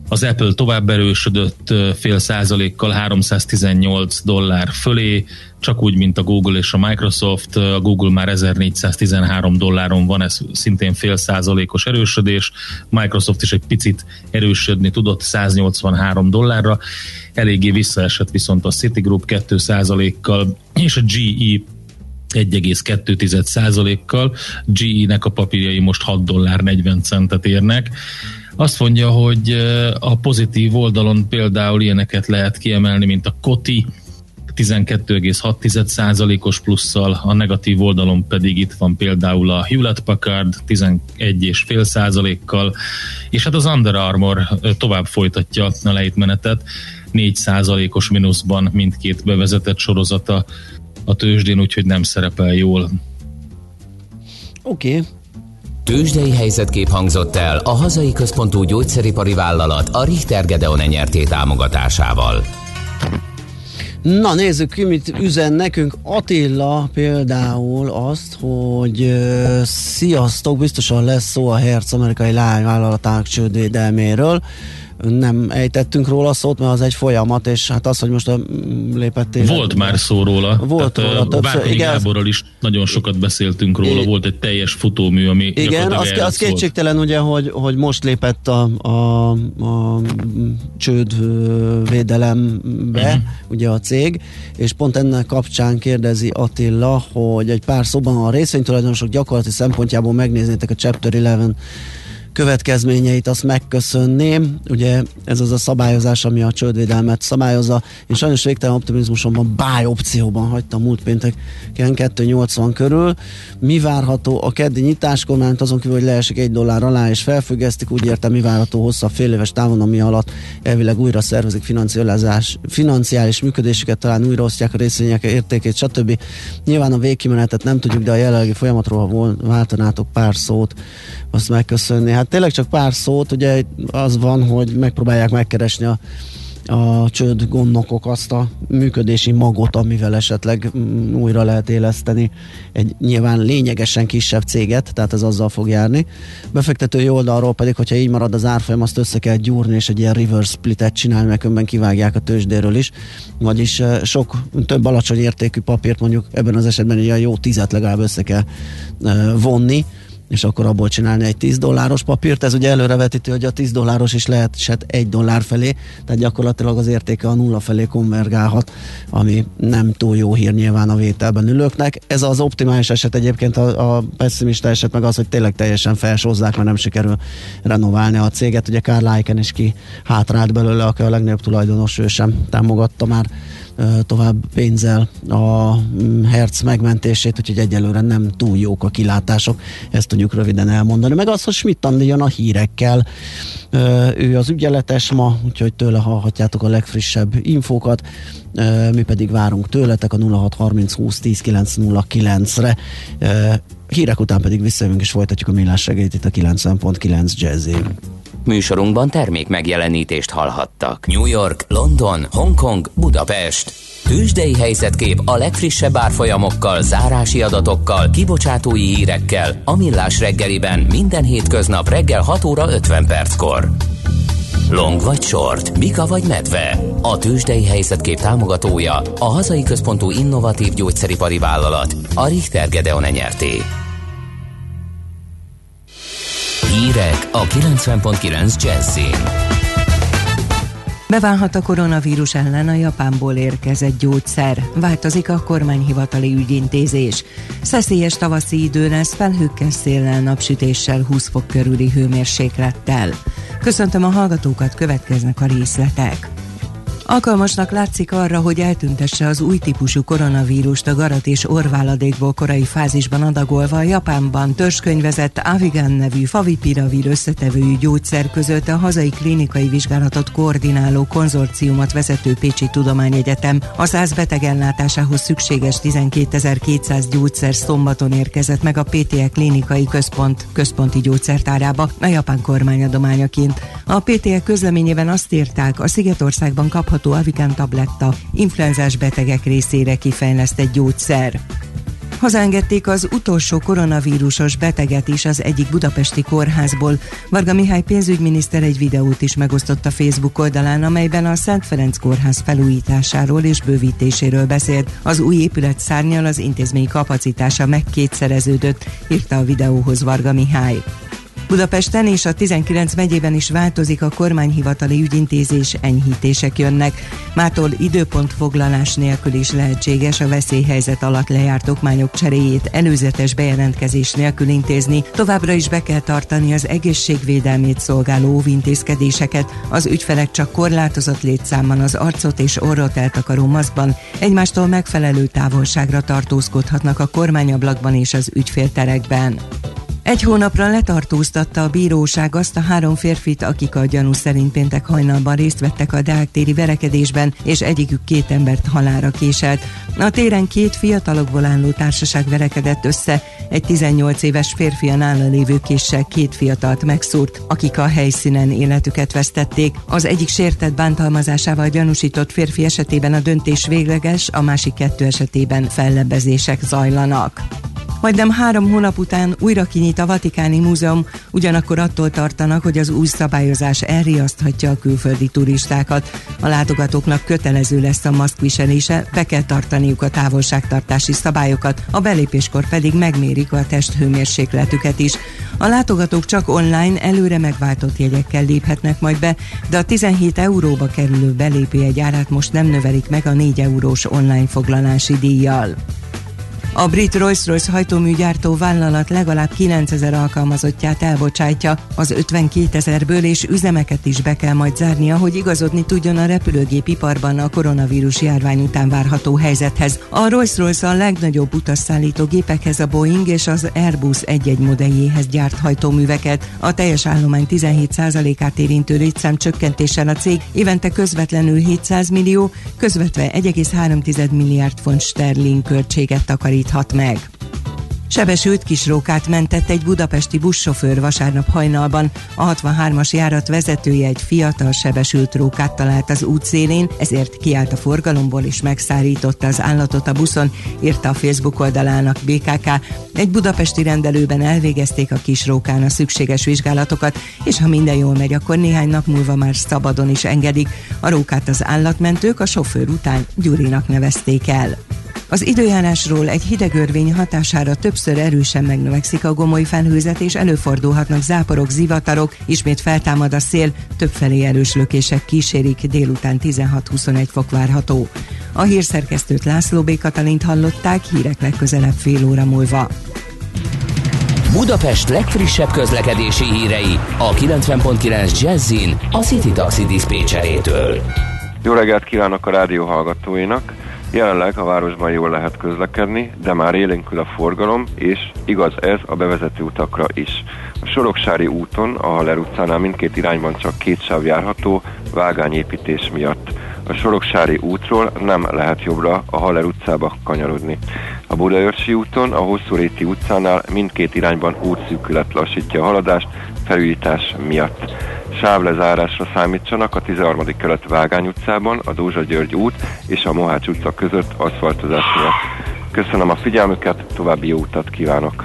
Az Apple tovább erősödött fél százalékkal 318 dollár fölé, csak úgy, mint a Google és a Microsoft. A Google már 1413 dolláron van, ez szintén fél százalékos erősödés. Microsoft is egy picit erősödni tudott 183 dollárra. Eléggé visszaesett viszont a Citigroup 2 százalékkal, és a GE 1,2 százalékkal. GE-nek a papírjai most 6 dollár 40 centet érnek. Azt mondja, hogy a pozitív oldalon például ilyeneket lehet kiemelni, mint a Koti, 12,6%-os plusszal, a negatív oldalon pedig itt van például a Hewlett Packard 11,5%-kal, és hát az Under Armour tovább folytatja a lejtmenetet, 4%-os mínuszban mindkét bevezetett sorozata a tőzsdén, úgyhogy nem szerepel jól. Oké, okay. Tőzsdei helyzetkép hangzott el a hazai központú gyógyszeripari vállalat a Richter Gedeon nyerté támogatásával. Na nézzük ki, mit üzen nekünk Attila például azt, hogy uh, sziasztok, biztosan lesz szó a Hertz amerikai lányvállalatának csődvédelméről nem ejtettünk róla szót, mert az egy folyamat, és hát az, hogy most a lépett Volt már szó róla. Volt Tehát, róla többször. Várkonyi Gáborral is nagyon sokat beszéltünk róla, volt egy teljes futómű, ami Igen, az, az kétségtelen ugye, hogy, hogy most lépett a, a, a csőd védelembe, uh-huh. ugye a cég, és pont ennek kapcsán kérdezi Attila, hogy egy pár szóban a részvénytulajdonosok gyakorlati szempontjából megnéznétek a Chapter 11 következményeit azt megköszönném. Ugye ez az a szabályozás, ami a csődvédelmet szabályozza. Én sajnos végtelen optimizmusomban buy opcióban hagytam múlt péntek 280 körül. Mi várható a keddi nyitáskor, mert azon kívül, hogy leesik egy dollár alá és felfüggesztik, úgy értem, mi várható hosszabb fél éves távon, ami alatt elvileg újra szervezik financializás, financiális működésüket, talán újra osztják a részvények értékét, stb. Nyilván a végkimenetet nem tudjuk, de a jelenlegi folyamatról, ha váltanátok pár szót, azt megköszönni. Hát tényleg csak pár szót, ugye az van, hogy megpróbálják megkeresni a a csőd gondnokok azt a működési magot, amivel esetleg mm, újra lehet éleszteni egy nyilván lényegesen kisebb céget, tehát ez azzal fog járni. Befektetői oldalról pedig, hogyha így marad az árfolyam, azt össze kell gyúrni, és egy ilyen reverse splitet csinálni, mert önben kivágják a tőzsdéről is. Vagyis sok több alacsony értékű papírt mondjuk ebben az esetben egy jó tizet legalább össze kell vonni, és akkor abból csinálni egy 10 dolláros papírt. Ez ugye előrevetíti, hogy a 10 dolláros is lehet set egy dollár felé, tehát gyakorlatilag az értéke a nulla felé konvergálhat, ami nem túl jó hír nyilván a vételben ülőknek. Ez az optimális eset egyébként a, a pessimista eset meg az, hogy tényleg teljesen felsózzák, mert nem sikerül renoválni a céget. Ugye Karl Icahn is ki hátrált belőle, aki a legnagyobb tulajdonos, ő sem támogatta már tovább pénzzel a mm, herc megmentését, úgyhogy egyelőre nem túl jók a kilátások, ezt tudjuk röviden elmondani. Meg az, hogy Schmidt jön a hírekkel, ő az ügyeletes ma, úgyhogy tőle hallhatjátok a legfrissebb infókat, mi pedig várunk tőletek a 0630 20 10 909-re. Hírek után pedig visszajövünk és folytatjuk a millás itt a 90.9 Jazzy. Műsorunkban termék megjelenítést hallhattak. New York, London, Hongkong, Budapest. Tősdei helyzetkép a legfrissebb árfolyamokkal, zárási adatokkal, kibocsátói hírekkel, a Millás reggeliben minden hétköznap reggel 6 óra 50 perckor. Long vagy short, Mika vagy medve. A tőzsdei helyzetkép támogatója, a hazai központú innovatív gyógyszeripari vállalat, a Richter Gedeon nyerté. Hírek a 90.9 Jazzin. Beválhat a koronavírus ellen a Japánból érkezett gyógyszer. Változik a kormányhivatali ügyintézés. Szeszélyes tavaszi idő lesz, felhőkkel széllel, napsütéssel, 20 fok körüli hőmérséklettel. Köszöntöm a hallgatókat, következnek a részletek. Alkalmasnak látszik arra, hogy eltüntesse az új típusú koronavírust a garat és orváladékból korai fázisban adagolva a Japánban törzskönyvezett Avigan nevű favipiravir összetevőjű gyógyszer között a hazai klinikai vizsgálatot koordináló konzorciumot vezető Pécsi Tudományegyetem a 100 beteg ellátásához szükséges 12.200 gyógyszer szombaton érkezett meg a PTE klinikai központ központi gyógyszertárába a japán kormány adományaként. A PTE közleményében azt írták, a Szigetországban kapható kapható Avigan tabletta influenzás betegek részére kifejlesztett gyógyszer. Hazaengedték az utolsó koronavírusos beteget is az egyik budapesti kórházból. Varga Mihály pénzügyminiszter egy videót is megosztott a Facebook oldalán, amelyben a Szent Ferenc kórház felújításáról és bővítéséről beszélt. Az új épület szárnyal az intézmény kapacitása megkétszereződött, írta a videóhoz Varga Mihály. Budapesten és a 19 megyében is változik a kormányhivatali ügyintézés, enyhítések jönnek. Mától időpontfoglalás nélkül is lehetséges a veszélyhelyzet alatt lejárt okmányok cseréjét előzetes bejelentkezés nélkül intézni. Továbbra is be kell tartani az egészségvédelmét szolgáló óvintézkedéseket. Az ügyfelek csak korlátozott létszámban az arcot és orrot eltakaró maszkban egymástól megfelelő távolságra tartózkodhatnak a kormányablakban és az ügyfélterekben. Egy hónapra letartóztatta a bíróság azt a három férfit, akik a gyanú szerint péntek hajnalban részt vettek a Deák verekedésben, és egyikük két embert halára késelt. A téren két fiatalokból álló társaság verekedett össze, egy 18 éves férfi a nála lévő késsel két fiatalt megszúrt, akik a helyszínen életüket vesztették. Az egyik sértett bántalmazásával gyanúsított férfi esetében a döntés végleges, a másik kettő esetében fellebbezések zajlanak. Majdnem három hónap után újra kinyit a Vatikáni Múzeum, ugyanakkor attól tartanak, hogy az új szabályozás elriaszthatja a külföldi turistákat. A látogatóknak kötelező lesz a maszkviselése, be kell tartaniuk a távolságtartási szabályokat, a belépéskor pedig megmérik a testhőmérsékletüket is. A látogatók csak online előre megváltott jegyekkel léphetnek majd be, de a 17 euróba kerülő belépőjegy árát most nem növelik meg a 4 eurós online foglalási díjjal. A brit Rolls-Royce hajtóműgyártó vállalat legalább 9000 alkalmazottját elbocsátja, az 52 ezerből és üzemeket is be kell majd zárnia, hogy igazodni tudjon a repülőgépiparban a koronavírus járvány után várható helyzethez. A Rolls-Royce a legnagyobb utasszállító gépekhez a Boeing és az Airbus egy-egy modelljéhez gyárt hajtóműveket. A teljes állomány 17%-át érintő létszám csökkentéssel a cég évente közvetlenül 700 millió, közvetve 1,3 milliárd font sterling költséget takarít állapíthat meg. Sebesült kisrókát mentett egy budapesti buszsofőr vasárnap hajnalban. A 63-as járat vezetője egy fiatal sebesült rókát talált az útszélén, ezért kiállt a forgalomból és megszárította az állatot a buszon, írta a Facebook oldalának BKK. Egy budapesti rendelőben elvégezték a kisrókán a szükséges vizsgálatokat, és ha minden jól megy, akkor néhány nap múlva már szabadon is engedik. A rókát az állatmentők a sofőr után Gyurinak nevezték el. Az időjárásról egy hidegörvény hatására többször erősen megnövekszik a gomoly felhőzet, és előfordulhatnak záporok, zivatarok, ismét feltámad a szél, többfelé erős lökések kísérik, délután 16-21 fok várható. A hírszerkesztőt László B. Katalint hallották, hírek legközelebb fél óra múlva. Budapest legfrissebb közlekedési hírei a 90.9 Jazzin a City Taxi Dispécsejétől. Jó reggelt kívánok a rádió hallgatóinak! Jelenleg a városban jól lehet közlekedni, de már élénkül a forgalom, és igaz ez a bevezető utakra is. A Soroksári úton, a Haller utcánál mindkét irányban csak két sáv járható, vágányépítés miatt. A Soroksári útról nem lehet jobbra a Haller utcába kanyarodni. A Budaörsi úton, a Hosszúréti utcánál mindkét irányban útszűkület lassítja a haladást felújítás miatt sávlezárásra számítsanak a 13. kelet Vágány utcában, a Dózsa György út és a Mohács utca között aszfaltozás miatt. Köszönöm a figyelmüket, további jó utat kívánok!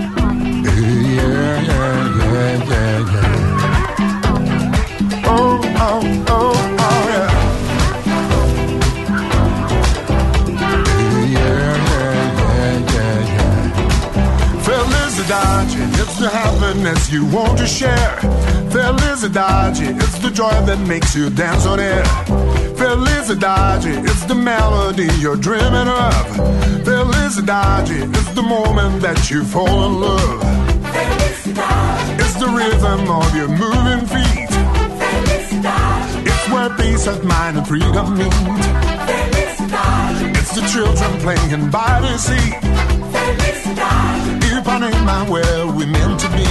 The happiness you want to share. Felicidade, it's the joy that makes you dance on air. Felicidade, it's the melody you're dreaming of. Felicidade, it's the moment that you fall in love. Felicidade, it's the rhythm of your moving feet. Felicidade, it's where peace of mind and freedom meet. Felicidade, it's the children playing by the sea. Felicidade, my where we meant to be.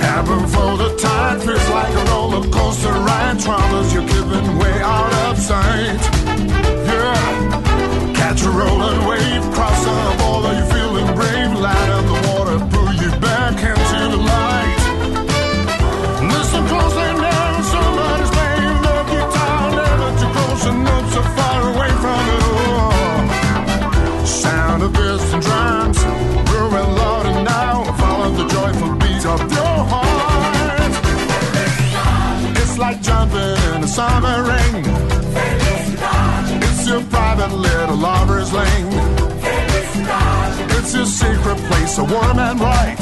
Heaven for the tide feels like a roller coaster ride. Troubles you're giving way out of sight. Yeah, catch a rolling wave, cross the border, you're feeling brave. Light up summer rain. It's your private little lover's lane. It's your secret place, so warm and bright.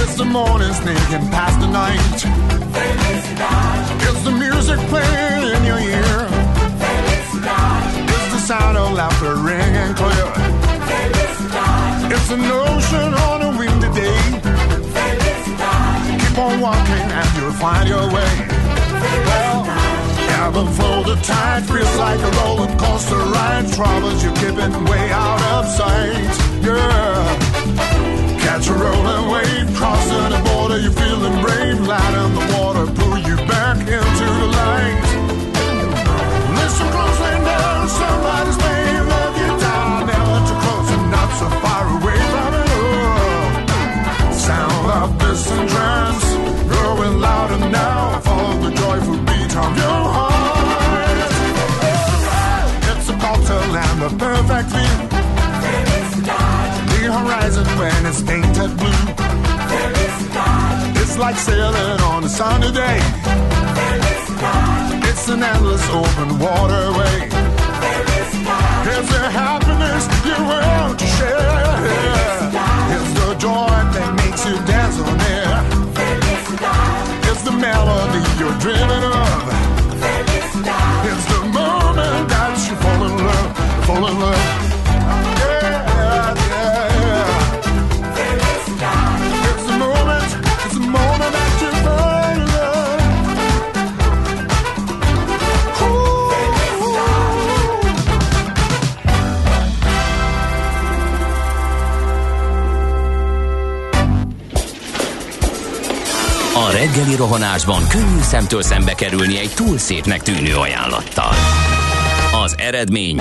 It's the morning sneaking past the night. It's the music playing in your ear. It's the sound of laughter ringing clear. It's an ocean on a like a roller coaster ride. Troubles you're keeping way out of sight. Yeah. Catch a rolling wave, crossing the border, you're feeling brave. Light in the water, pull you back into the light. Listen closely it's painted blue. It's like sailing on a sunny day. It's an endless open waterway. It's the happiness you want to share. It's the joy that makes you dance on air. It's the melody you're dreaming of. It's the moment that you fall in love, fall in love. Reggeli rohanásban könnyű szemtől szembe kerülni egy túl szépnek tűnő ajánlattal. Az eredmény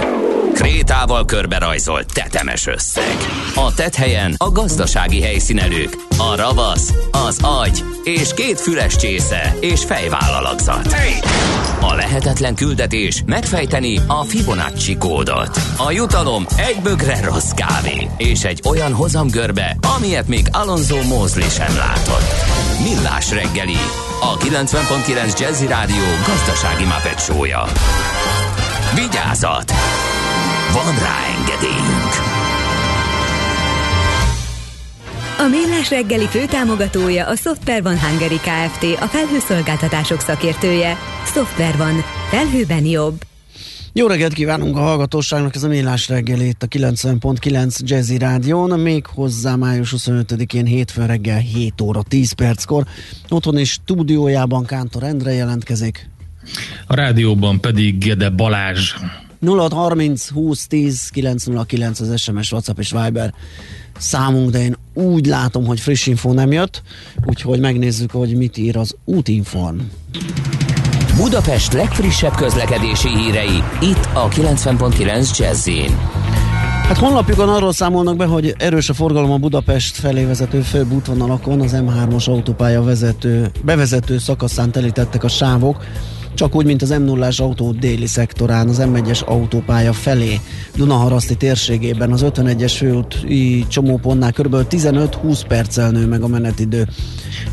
krétával körberajzolt tetemes összeg. A tethelyen a gazdasági helyszínelők, a ravasz, az agy és két füles csésze és fejvállalakzat. A lehetetlen küldetés megfejteni a Fibonacci kódot. A jutalom egy bögre rossz kávé és egy olyan hozamgörbe, amilyet még Alonso Mózli sem látott. Millás reggeli, a 90.9 Jazzy Rádió gazdasági mapetsója. Vigyázat! Van rá engedélyünk! A Millás reggeli főtámogatója a Software van Hungary Kft. A felhőszolgáltatások szakértője. Software van. Felhőben jobb. Jó reggelt kívánunk a hallgatóságnak, ez a Mélás reggeli itt a 90.9 Jazzy Rádión, még hozzá május 25-én hétfőn reggel 7 óra 10 perckor. Otthon is stúdiójában Kántor Endre jelentkezik. A rádióban pedig Gede Balázs. 0630 20 10 909 az SMS, WhatsApp és Viber számunk, de én úgy látom, hogy friss info nem jött, úgyhogy megnézzük, hogy mit ír az útinform. Budapest legfrissebb közlekedési hírei, itt a 90.9 jazz Hát honlapjukon arról számolnak be, hogy erős a forgalom a Budapest felé vezető főbb útvonalakon, az M3-as autópálya vezető, bevezető szakaszán telítettek a sávok, csak úgy, mint az m 0 autó déli szektorán, az M1-es autópálya felé, Dunaharaszti térségében, az 51-es főúti csomópontnál kb. 15-20 perccel nő meg a menetidő.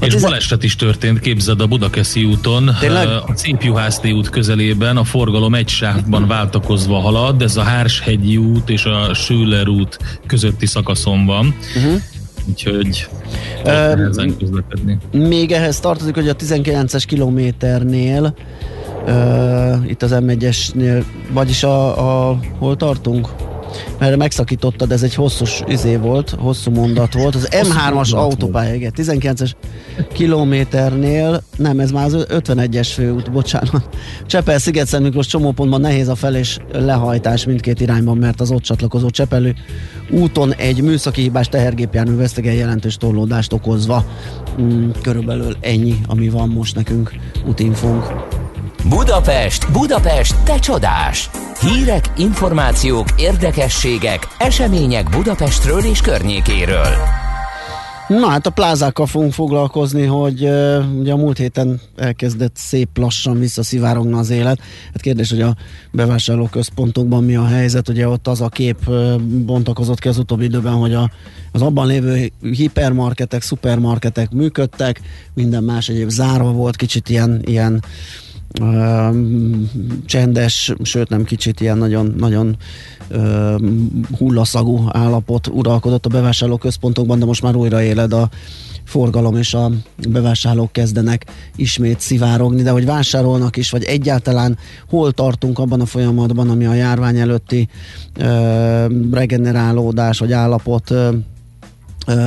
A És tize- baleset is történt, képzeld a Budakeszi úton, Tényleg? a Szépjuhászné út közelében, a forgalom egy sávban váltakozva halad, ez a Hárshegyi út és a Schüller út közötti szakaszon van. Uh-huh. Úgyhogy um, közlekedni. Még ehhez tartozik, hogy a 19-es kilométernél uh, itt az M1-esnél, vagyis a, a hol tartunk? Mert megszakítottad, ez egy hosszú izé volt, hosszú mondat volt. Az M3-as mondat autópálya, igen, 19-es kilométernél, nem, ez már az 51-es főút, bocsánat. Csepel sziget Miklós csomópontban nehéz a fel és lehajtás mindkét irányban, mert az ott csatlakozó Csepelő úton egy műszaki hibás tehergépjármű vesztegen jelentős torlódást okozva. Mm, körülbelül ennyi, ami van most nekünk útinfónk. Budapest, Budapest, te csodás! Hírek, információk, érdekességek, események Budapestről és környékéről. Na hát a plázákkal fogunk foglalkozni, hogy ugye a múlt héten elkezdett szép lassan visszaszivárogni az élet. Hát kérdés, hogy a bevásárlóközpontokban mi a helyzet, ugye ott az a kép bontakozott ki az utóbbi időben, hogy a, az abban lévő hipermarketek, szupermarketek működtek, minden más egyéb zárva volt, kicsit ilyen, ilyen csendes, sőt nem kicsit ilyen nagyon, nagyon uh, hullaszagú állapot uralkodott a bevásárlóközpontokban, de most már újra éled a forgalom és a bevásárlók kezdenek ismét szivárogni, de hogy vásárolnak is, vagy egyáltalán hol tartunk abban a folyamatban, ami a járvány előtti uh, regenerálódás vagy állapot uh,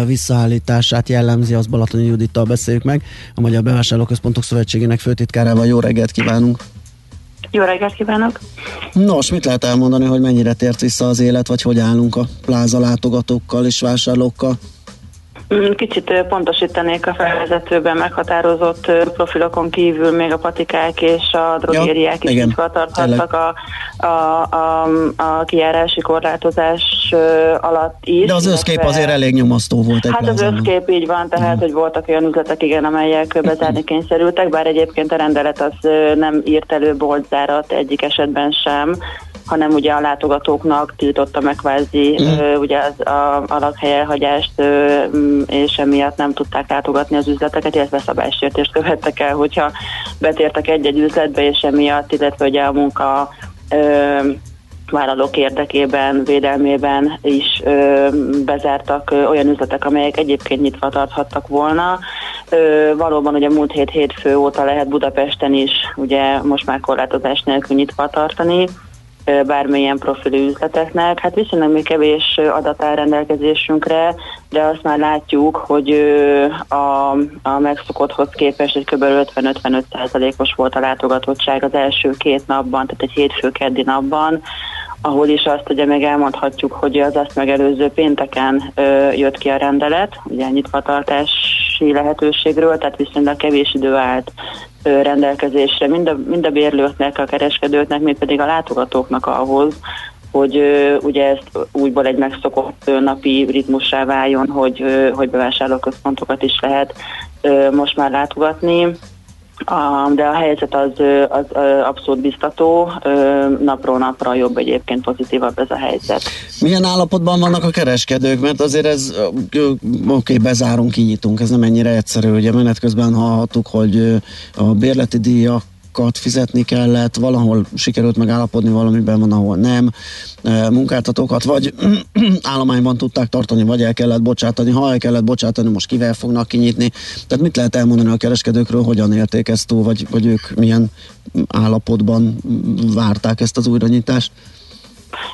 visszaállítását jellemzi, az Balatoni Judittal beszéljük meg, a Magyar Bevásárlóközpontok Szövetségének főtitkárával. Jó reggelt kívánunk! Jó reggelt kívánok! Nos, mit lehet elmondani, hogy mennyire tért vissza az élet, vagy hogy állunk a pláza látogatókkal és vásárlókkal? Mm, kicsit pontosítanék a felvezetőben meghatározott profilokon kívül még a patikák és a drogériák ja, is nyitva tarthattak a, a, a, a kijárási korlátozás alatt is. De az összkép azért elég nyomasztó volt. Egy hát az összkép így van, tehát, mm. hogy voltak olyan üzletek, igen, amelyek bezárni kényszerültek, bár egyébként a rendelet az nem írt elő boltzárat egyik esetben sem, hanem ugye a látogatóknak tiltotta meg kvázi mm. ugye az a, a lakhely elhagyást, és emiatt nem tudták látogatni az üzleteket, illetve szabálysértést követtek el, hogyha betértek egy-egy üzletbe, és emiatt, illetve ugye a munka ö, vállalók érdekében, védelmében is ö, bezártak ö, olyan üzletek, amelyek egyébként nyitva tarthattak volna. Ö, valóban ugye múlt hét hétfő óta lehet Budapesten is ugye most már korlátozás nélkül nyitva tartani bármilyen profilű üzleteknek. Hát viszonylag még kevés adat áll rendelkezésünkre, de azt már látjuk, hogy a, a megszokotthoz képest egy kb. 50-55 os volt a látogatottság az első két napban, tehát egy hétfő keddi napban, ahol is azt ugye meg elmondhatjuk, hogy az azt megelőző pénteken ö, jött ki a rendelet, ugye nyitvatartási lehetőségről, tehát viszonylag kevés idő állt rendelkezésre, mind a, mind a bérlőknek, a kereskedőknek, mind pedig a látogatóknak ahhoz, hogy ugye ezt újból egy megszokott napi ritmussá váljon, hogy, ö, hogy bevásárlóközpontokat is lehet most már látogatni de a helyzet az, az abszolút biztató, napról napra jobb egyébként pozitívabb ez a helyzet. Milyen állapotban vannak a kereskedők? Mert azért ez, oké, okay, bezárunk, kinyitunk, ez nem ennyire egyszerű. Ugye menet közben hallhattuk, hogy a bérleti díjak díjakat fizetni kellett, valahol sikerült megállapodni, valamiben van, ahol nem. Munkáltatókat vagy <clears throat> állományban tudták tartani, vagy el kellett bocsátani. Ha el kellett bocsátani, most kivel fognak kinyitni. Tehát mit lehet elmondani a kereskedőkről, hogyan élték ezt túl, vagy, vagy ők milyen állapotban várták ezt az újranyitást?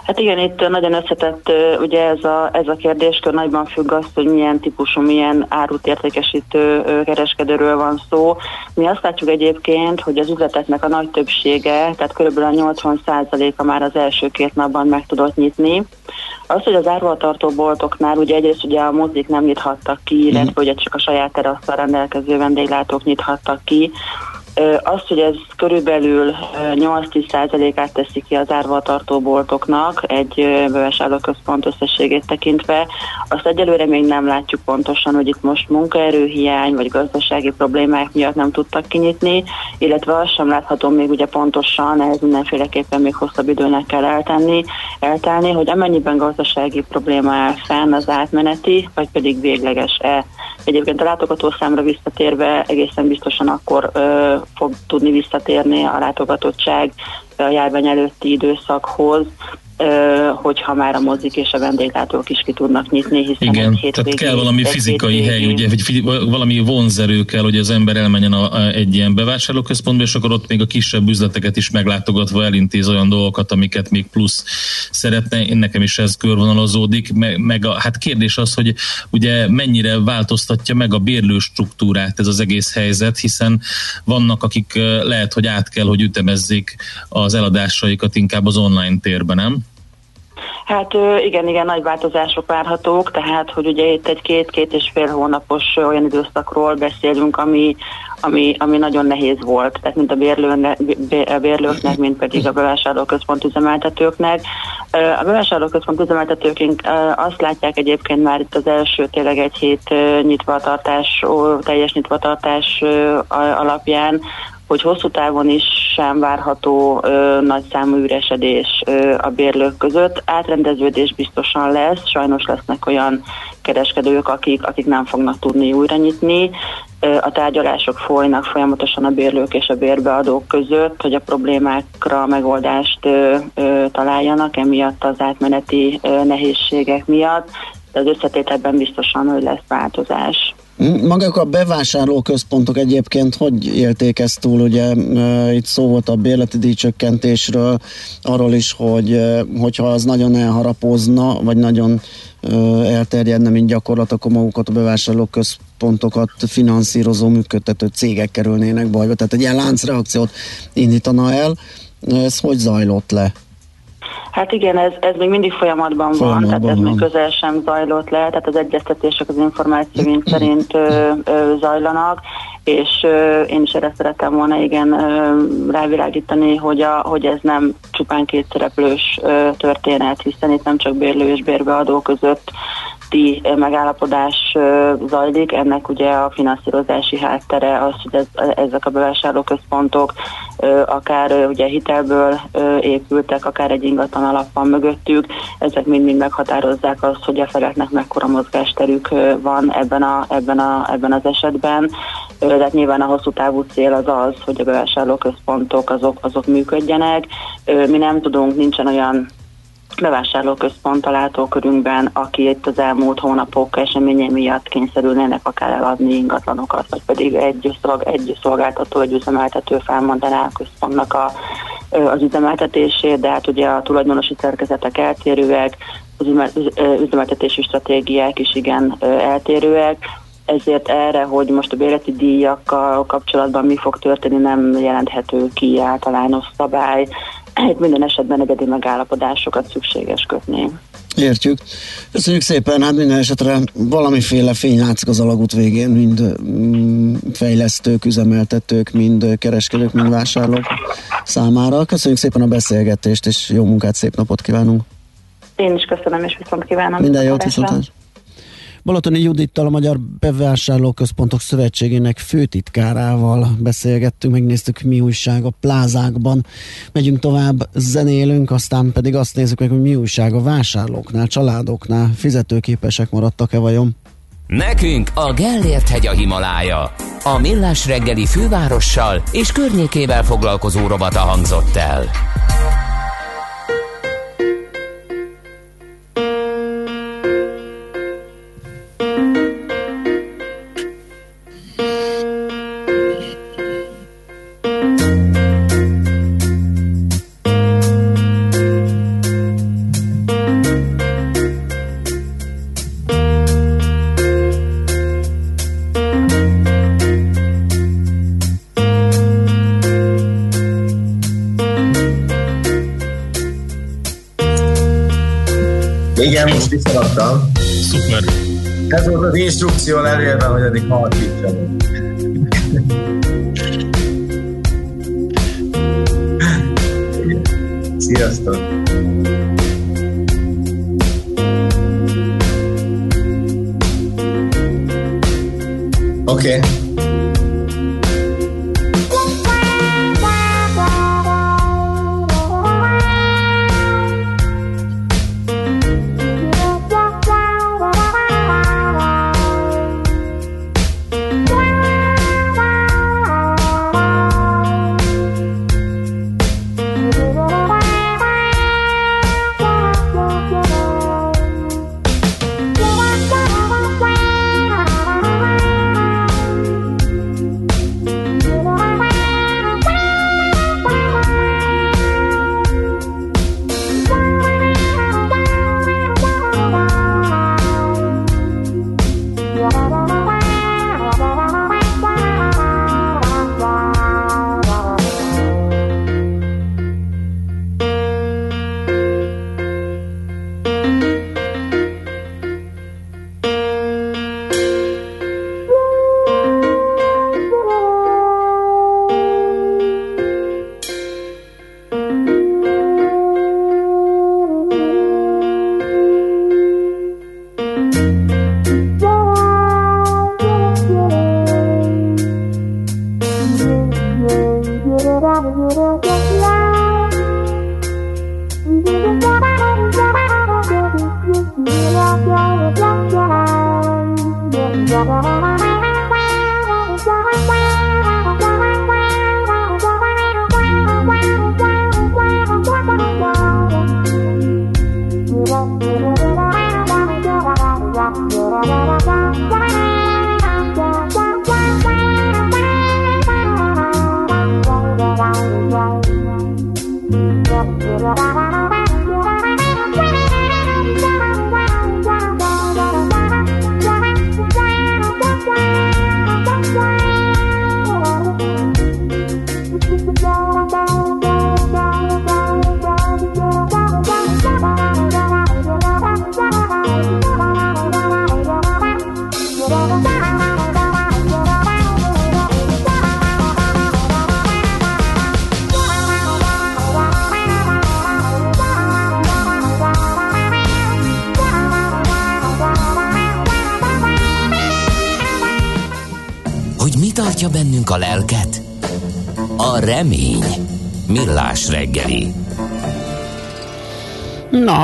Hát igen, itt nagyon összetett ugye ez a, ez a kérdéskör nagyban függ azt, hogy milyen típusú, milyen árut értékesítő kereskedőről van szó. Mi azt látjuk egyébként, hogy az üzleteknek a nagy többsége, tehát körülbelül a 80%-a már az első két napban meg tudott nyitni. Az, hogy az árvaltartó boltoknál ugye egyrészt ugye a mozik nem nyithattak ki, illetve mhm. ugye csak a saját terasszal rendelkező vendéglátók nyithattak ki, az, hogy ez körülbelül 8-10%-át teszi ki az árvatartó boltoknak egy bevásárlóközpont összességét tekintve, azt egyelőre még nem látjuk pontosan, hogy itt most munkaerőhiány vagy gazdasági problémák miatt nem tudtak kinyitni, illetve azt sem láthatom még ugye pontosan, ehhez mindenféleképpen még hosszabb időnek kell eltenni, eltelni, hogy amennyiben gazdasági probléma áll fenn az átmeneti, vagy pedig végleges-e. Egyébként a látogatószámra visszatérve egészen biztosan akkor fog tudni visszatérni a látogatottság a járvány előtti időszakhoz, hogyha már a mozik és a vendéglátók is ki tudnak nyitni, hiszen Igen, egy tehát kell valami fizikai hely, ugye, vagy valami vonzerő kell, hogy az ember elmenjen a, a, egy ilyen bevásárlóközpontba, és akkor ott még a kisebb üzleteket is meglátogatva elintéz olyan dolgokat, amiket még plusz szeretne. Én nekem is ez körvonalazódik, meg, meg a, hát kérdés az, hogy ugye mennyire változtatja meg a bérlő struktúrát ez az egész helyzet, hiszen vannak, akik lehet, hogy át kell, hogy ütemezzék az eladásaikat inkább az online térben, nem? Hát igen, igen, nagy változások várhatók, tehát hogy ugye itt egy két-két és fél hónapos olyan időszakról beszélünk, ami, ami, ami nagyon nehéz volt, tehát mint a, bérlőne, bérlőknek, mint pedig a bevásárlóközpont üzemeltetőknek. A bevásárlóközpont üzemeltetők azt látják egyébként már itt az első tényleg egy hét nyitvatartás, teljes nyitvatartás alapján, hogy hosszú távon is sem várható ö, nagy számú üresedés ö, a bérlők között. Átrendeződés biztosan lesz, sajnos lesznek olyan kereskedők, akik, akik nem fognak tudni újra nyitni. A tárgyalások folynak folyamatosan a bérlők és a bérbeadók között, hogy a problémákra megoldást találjanak, emiatt az átmeneti nehézségek miatt, de az összetételben biztosan, hogy lesz változás. Magak a bevásárlóközpontok egyébként hogy élték ezt túl? Ugye itt szó volt a bérleti díjcsökkentésről, arról is, hogy hogyha az nagyon elharapozna, vagy nagyon elterjedne, mint gyakorlat, akkor magukat a bevásárlóközpontokat finanszírozó, működtető cégek kerülnének bajba. Tehát egy ilyen láncreakciót indítana el. Ez hogy zajlott le? Hát igen, ez, ez még mindig folyamatban, folyamatban van, tehát ez még közel sem zajlott le, tehát az egyeztetések az információ <clears throat> szerint ö, ö, zajlanak, és ö, én is erre szerettem volna igen ö, rávilágítani, hogy, a, hogy ez nem csupán két szereplős ö, történet, hiszen itt nem csak bérlő és bérbeadó között közötti megállapodás zajlik, ennek ugye a finanszírozási háttere az, hogy ez, ezek a bevásárlóközpontok akár ugye hitelből épültek, akár egy ingatlan alap van mögöttük, ezek mind-mind meghatározzák azt, hogy a feleknek mekkora mozgásterük van ebben, a, ebben, a, ebben az esetben. Tehát nyilván a hosszú távú cél az az, hogy a bevásárlóközpontok azok, azok működjenek. Mi nem tudunk, nincsen olyan bevásárlóközpont a látókörünkben, aki itt az elmúlt hónapok eseménye miatt kényszerülnének akár eladni ingatlanokat, vagy pedig egy, szolg, egy szolgáltató, egy üzemeltető felmondaná a központnak a, az üzemeltetését, de hát ugye a tulajdonosi szerkezetek eltérőek, az üzemeltetési stratégiák is igen eltérőek, ezért erre, hogy most a bérleti díjakkal kapcsolatban mi fog történni, nem jelenthető ki általános szabály itt minden esetben egyedi megállapodásokat szükséges kötni. Értjük. Köszönjük szépen, hát minden esetre valamiféle fény látszik az alagút végén, mind mm, fejlesztők, üzemeltetők, mind kereskedők, mind vásárlók számára. Köszönjük szépen a beszélgetést, és jó munkát, szép napot kívánunk! Én is köszönöm, és viszont kívánom. Minden jót, viszontlátásra! Balatoni Judittal, a Magyar Bevásárlóközpontok Szövetségének főtitkárával beszélgettünk, megnéztük mi újság a plázákban. Megyünk tovább, zenélünk, aztán pedig azt nézzük meg, hogy mi újság a vásárlóknál, családoknál, fizetőképesek maradtak-e vajon? Nekünk a Gellért hegy a Himalája. A Millás reggeli fővárossal és környékével foglalkozó robata hangzott el. Instrukció elérve, hogy eddig halkítsanak. Sziasztok!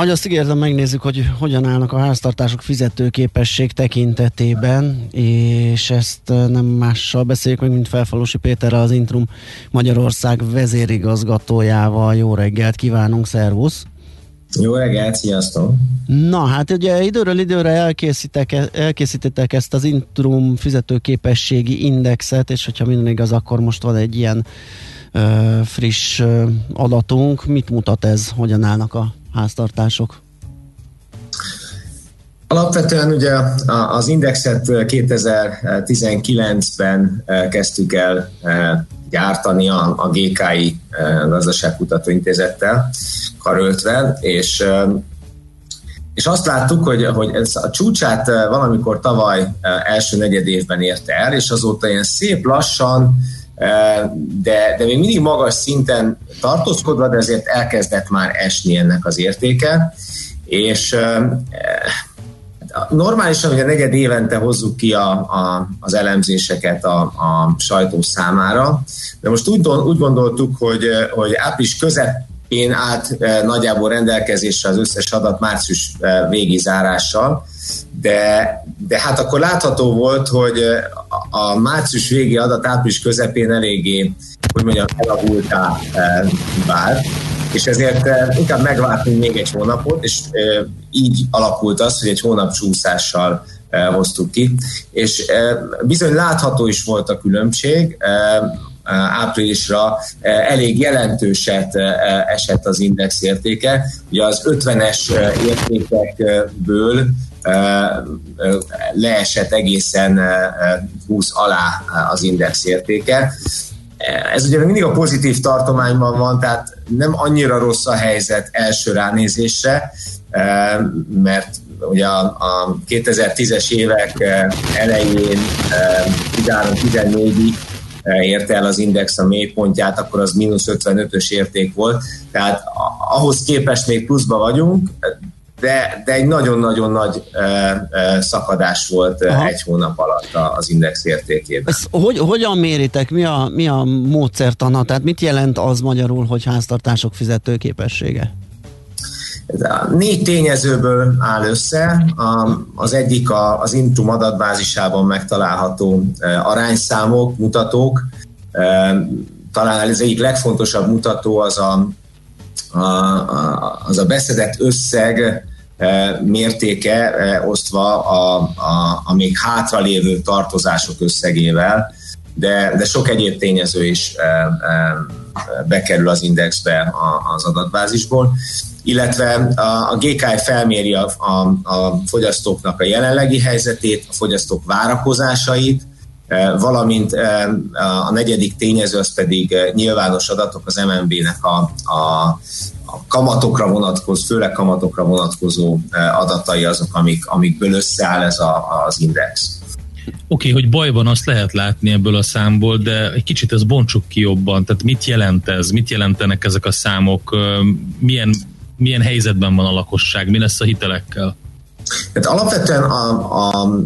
Na, hogy azt ígértem, megnézzük, hogy hogyan állnak a háztartások fizetőképesség tekintetében, és ezt nem mással beszéljük meg, mint Felfalusi Péterrel, az Intrum Magyarország vezérigazgatójával. Jó reggelt kívánunk, szervusz! Jó reggelt, sziasztok! Na hát ugye időről időre elkészítettek ezt az Intrum fizetőképességi indexet, és hogyha minden igaz, akkor most van egy ilyen ö, friss ö, adatunk. Mit mutat ez, hogyan állnak a háztartások? Alapvetően ugye az indexet 2019-ben kezdtük el gyártani a, a GKI Gazdaságkutatóintézettel karöltve, és és azt láttuk, hogy, hogy ez a csúcsát valamikor tavaly első negyed évben érte el, és azóta ilyen szép lassan, de, de még mindig magas szinten tartózkodva, de ezért elkezdett már esni ennek az értéke, és normálisan, a negyed évente hozzuk ki a, a, az elemzéseket a, a sajtó számára, de most úgy, úgy gondoltuk, hogy, hogy április közepén állt nagyjából rendelkezésre az összes adat március végi zárással, de, de hát akkor látható volt, hogy a március végi adat április közepén eléggé, hogy mondjam, elavultá vált, és ezért inkább megvártunk még egy hónapot, és így alakult az, hogy egy hónap csúszással hoztuk ki, és bizony látható is volt a különbség, áprilisra elég jelentőset esett az index értéke. Ugye az 50-es értékekből leesett egészen 20 alá az index értéke. Ez ugye mindig a pozitív tartományban van, tehát nem annyira rossz a helyzet első ránézésre, mert ugye a, a 2010-es évek elején 13-14-ig érte el az index a mélypontját, akkor az mínusz 55-ös érték volt. Tehát ahhoz képest még pluszba vagyunk, de, de egy nagyon-nagyon nagy szakadás volt Aha. egy hónap alatt az index értékében. Ezt hogy, hogyan méritek? Mi a, mi a módszertana? Tehát mit jelent az magyarul, hogy háztartások fizetőképessége? Négy tényezőből áll össze. Az egyik az Intrum adatbázisában megtalálható arányszámok, mutatók. Talán ez egyik legfontosabb mutató az a, az a beszedett összeg mértéke osztva a, a, a még hátralévő tartozások összegével, de, de sok egyéb tényező is bekerül az indexbe az adatbázisból. Illetve a, GKI felméri a, a, a fogyasztóknak a jelenlegi helyzetét, a fogyasztók várakozásait, e, valamint e, a negyedik tényező az pedig e, nyilvános adatok az MNB-nek a, a, a kamatokra vonatkozó, főleg kamatokra vonatkozó adatai azok, amik, amikből összeáll ez a, az index. Oké, okay, hogy bajban azt lehet látni ebből a számból, de egy kicsit ez bontsuk ki jobban. Tehát mit jelent ez? Mit jelentenek ezek a számok? Milyen milyen helyzetben van a lakosság, mi lesz a hitelekkel? Hát alapvetően a, a,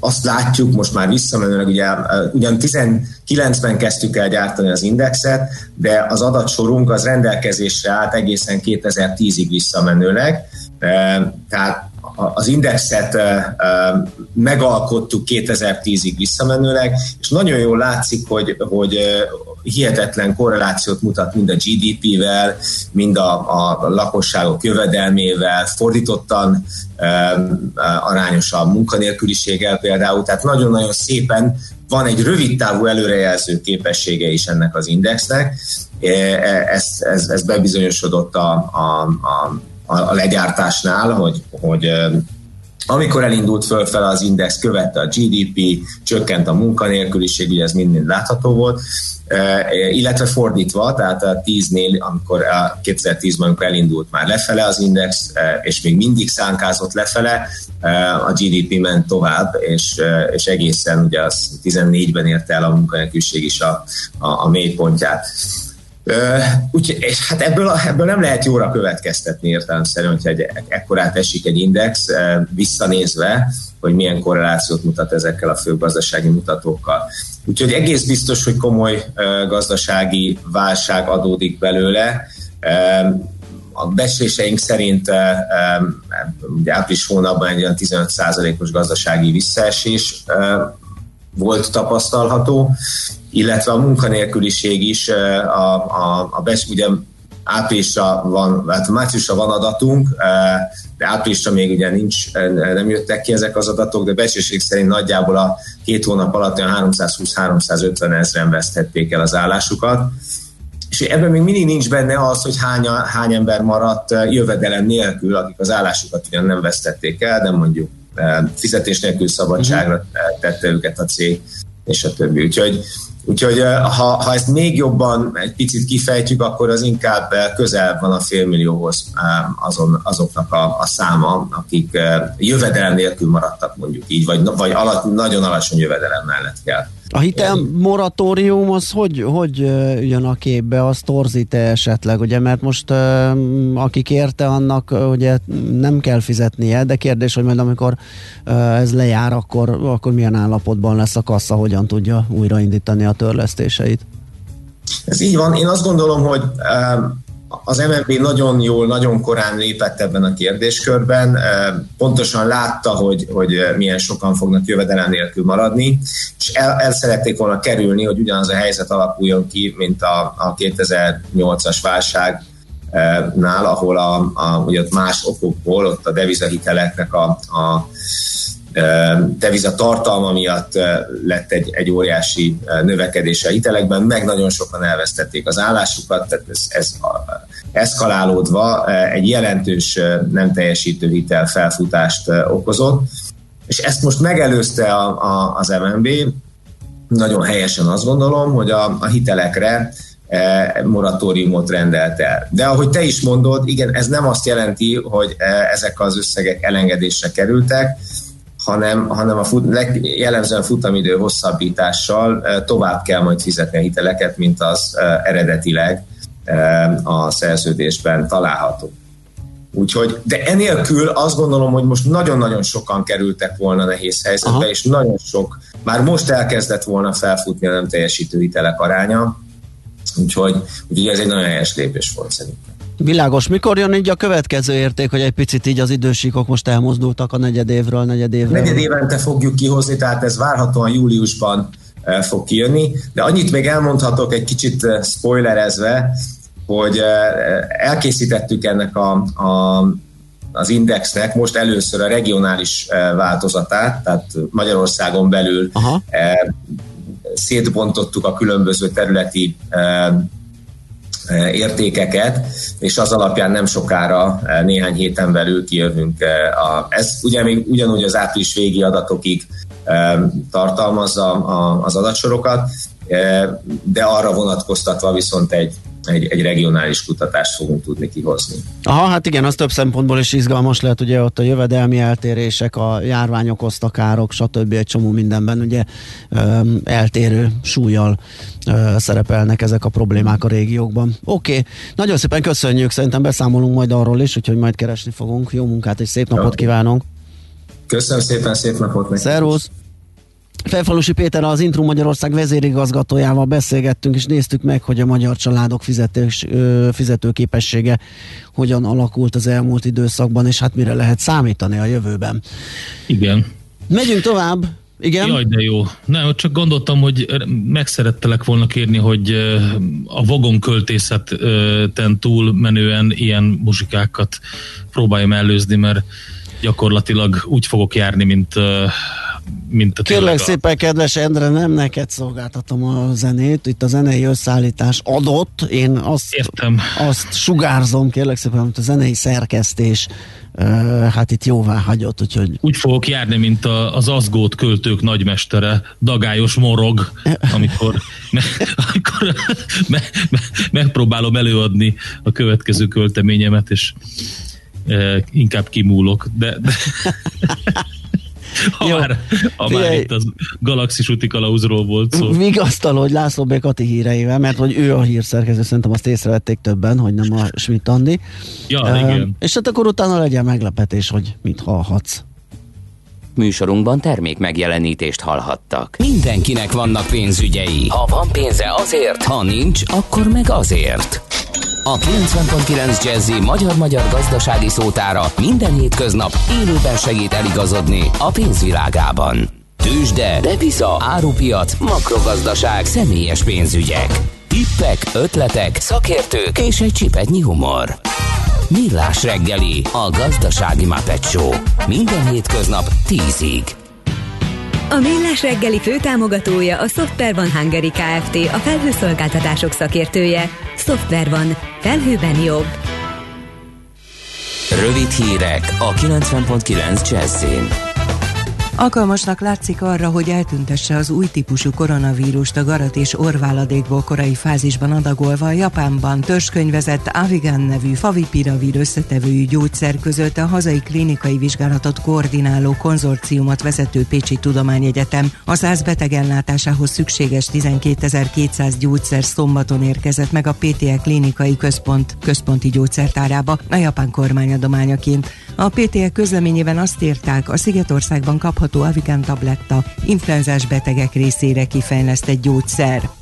azt látjuk most már visszamenőleg, ugye, ugyan 19-ben kezdtük el gyártani az indexet, de az adatsorunk az rendelkezésre állt egészen 2010-ig visszamenőleg, tehát az indexet megalkottuk 2010-ig visszamenőleg, és nagyon jól látszik, hogy, hogy hihetetlen korrelációt mutat mind a GDP-vel, mind a, a lakosságok jövedelmével, fordítottan arányos a munkanélküliséggel például, tehát nagyon-nagyon szépen van egy rövid távú előrejelző képessége is ennek az indexnek, ez, ez, ez bebizonyosodott a, a, a, a legyártásnál, hogy, hogy amikor elindult fölfele az index, követte a GDP, csökkent a munkanélküliség, ugye ez mind-mind látható volt, illetve fordítva, tehát a 10-nél, amikor a 2010-ben, amikor elindult már lefele az index, és még mindig szánkázott lefele, a GDP ment tovább, és, és egészen ugye az 14-ben érte el a munkanélküliség is a, a, a mélypontját. Úgy, és hát ebből, ebből nem lehet jóra következtetni értelemszerűen, hogyha egy, ekkorát esik egy index, visszanézve, hogy milyen korrelációt mutat ezekkel a fő gazdasági mutatókkal. Úgyhogy egész biztos, hogy komoly gazdasági válság adódik belőle. A becsléseink szerint ugye április hónapban egy olyan 15%-os gazdasági visszaesés volt tapasztalható, illetve a munkanélküliség is a, a, a bes, ugye áprilisra van, hát márciusra van adatunk, de áprilisra még ugye nincs, nem jöttek ki ezek az adatok, de becsléség szerint nagyjából a két hónap alatt olyan 320-350 ezeren vesztették el az állásukat. És ebben még mindig nincs benne az, hogy hány, hány ember maradt jövedelem nélkül, akik az állásukat ugyan nem vesztették el, de mondjuk fizetés nélkül szabadságra tette őket a cég, és a többi. Úgyhogy Úgyhogy ha, ha ezt még jobban egy picit kifejtjük, akkor az inkább közel van a félmillióhoz azon, azoknak a, a száma, akik jövedelem nélkül maradtak mondjuk így, vagy, vagy alatt, nagyon alacsony jövedelem mellett kell a hitel moratórium az hogy, hogy jön a képbe, az torzít esetleg, ugye, mert most aki kérte, annak ugye nem kell fizetnie, de kérdés, hogy majd amikor ez lejár, akkor, akkor milyen állapotban lesz a kassa, hogyan tudja újraindítani a törlesztéseit? Ez így van. Én azt gondolom, hogy az MNB nagyon jól, nagyon korán lépett ebben a kérdéskörben, pontosan látta, hogy, hogy milyen sokan fognak jövedelem nélkül maradni, és el, el szerették volna kerülni, hogy ugyanaz a helyzet alakuljon ki, mint a, a 2008-as válság nál, ahol a, a, ugye ott más okokból, ott a devizahiteleknek a, a deviza tartalma miatt lett egy, egy óriási növekedése a hitelekben, meg nagyon sokan elvesztették az állásukat, tehát ez, ez eszkalálódva egy jelentős nem teljesítő hitel felfutást okozott, és ezt most megelőzte a, a, az MNB, nagyon helyesen azt gondolom, hogy a, a hitelekre moratóriumot rendelt el. De ahogy te is mondod, igen, ez nem azt jelenti, hogy ezek az összegek elengedésre kerültek, hanem, hanem a fut, jellemzően futamidő hosszabbítással tovább kell majd fizetni a hiteleket, mint az eredetileg a szerződésben található. Úgyhogy, de enélkül azt gondolom, hogy most nagyon-nagyon sokan kerültek volna nehéz helyzetbe, Aha. és nagyon sok, már most elkezdett volna felfutni a nem teljesítő hitelek aránya, úgyhogy, úgyhogy ez egy nagyon helyes lépés volt szerintem. Világos. Mikor jön így a következő érték, hogy egy picit így az idősíkok most elmozdultak a negyedévről, negyedévről? Negyed évente fogjuk kihozni, tehát ez várhatóan júliusban eh, fog kijönni, de annyit még elmondhatok egy kicsit eh, spoilerezve, hogy eh, elkészítettük ennek a, a az indexnek most először a regionális változatát, tehát Magyarországon belül Aha. szétbontottuk a különböző területi értékeket, és az alapján nem sokára, néhány héten belül kijövünk. A, ez ugye még ugyanúgy az április végi adatokig tartalmazza az adatsorokat, de arra vonatkoztatva viszont egy, egy, egy regionális kutatást fogunk tudni kihozni. Aha, hát igen, az több szempontból is izgalmas lehet, ugye ott a jövedelmi eltérések, a járvány okozta károk, stb. egy csomó mindenben ugye eltérő súlyjal szerepelnek ezek a problémák a régiókban. Oké, okay. nagyon szépen köszönjük, szerintem beszámolunk majd arról is, úgyhogy majd keresni fogunk. Jó munkát és szép napot kívánunk! Köszönöm szépen, szép napot nekik! Szervusz! Felfalusi Péter az Intrum Magyarország vezérigazgatójával beszélgettünk, és néztük meg, hogy a magyar családok fizetős, fizetőképessége hogyan alakult az elmúlt időszakban, és hát mire lehet számítani a jövőben. Igen. Megyünk tovább. Igen? Jaj, de jó. Nem, csak gondoltam, hogy meg szerettelek volna kérni, hogy a vagonköltészeten túl menően ilyen muzsikákat próbáljam előzni, mert gyakorlatilag úgy fogok járni, mint mint a Kérlek a... szépen, kedves Endre, nem neked szolgáltatom a zenét, itt a zenei összeállítás adott, én azt, Értem. azt sugárzom, kérlek szépen, amit a zenei szerkesztés hát itt jóvá hagyott, úgyhogy... Úgy fogok járni, mint a, az azgót költők nagymestere, dagályos morog, amikor, me, <laughs> amikor me, me, megpróbálom előadni a következő költeményemet, és inkább kimúlok, de, de ha Jó. már, ha már itt az galaxis úti kalauzról volt szó. Vigasztal, hogy László B. Kati híreivel, mert hogy ő a hírszerkező, szerintem azt észrevették többen, hogy nem a Schmidt Andi. Ja, uh, igen. És hát akkor utána legyen meglepetés, hogy mit hallhatsz. Műsorunkban termék megjelenítést hallhattak. Mindenkinek vannak pénzügyei. Ha van pénze azért, ha nincs, akkor meg azért. A 90.9 Jazzy magyar-magyar gazdasági szótára minden hétköznap élőben segít eligazodni a pénzvilágában. Tősde, depisza, árupiac, makrogazdaság, személyes pénzügyek. Tippek, ötletek, szakértők és egy csipetnyi humor. Millás reggeli, a gazdasági Show. Minden hétköznap 10-ig. A Millás reggeli főtámogatója a Software van Hungary Kft. A felhőszolgáltatások szakértője. Software van. Felhőben jobb. Rövid hírek a 90.9 Jazzin. Alkalmasnak látszik arra, hogy eltüntesse az új típusú koronavírust a garat és orváladékból korai fázisban adagolva a Japánban törzskönyvezett Avigan nevű favipiravir összetevőjű gyógyszer között a hazai klinikai vizsgálatot koordináló konzorciumot vezető Pécsi Tudományegyetem. A 100 beteg ellátásához szükséges 12.200 gyógyszer szombaton érkezett meg a PTE klinikai központ központi gyógyszertárába a japán kormány adományaként. A PTE közleményében azt írták, a Szigetországban kapható kapható Avigan tabletta influenzás betegek részére kifejlesztett gyógyszer.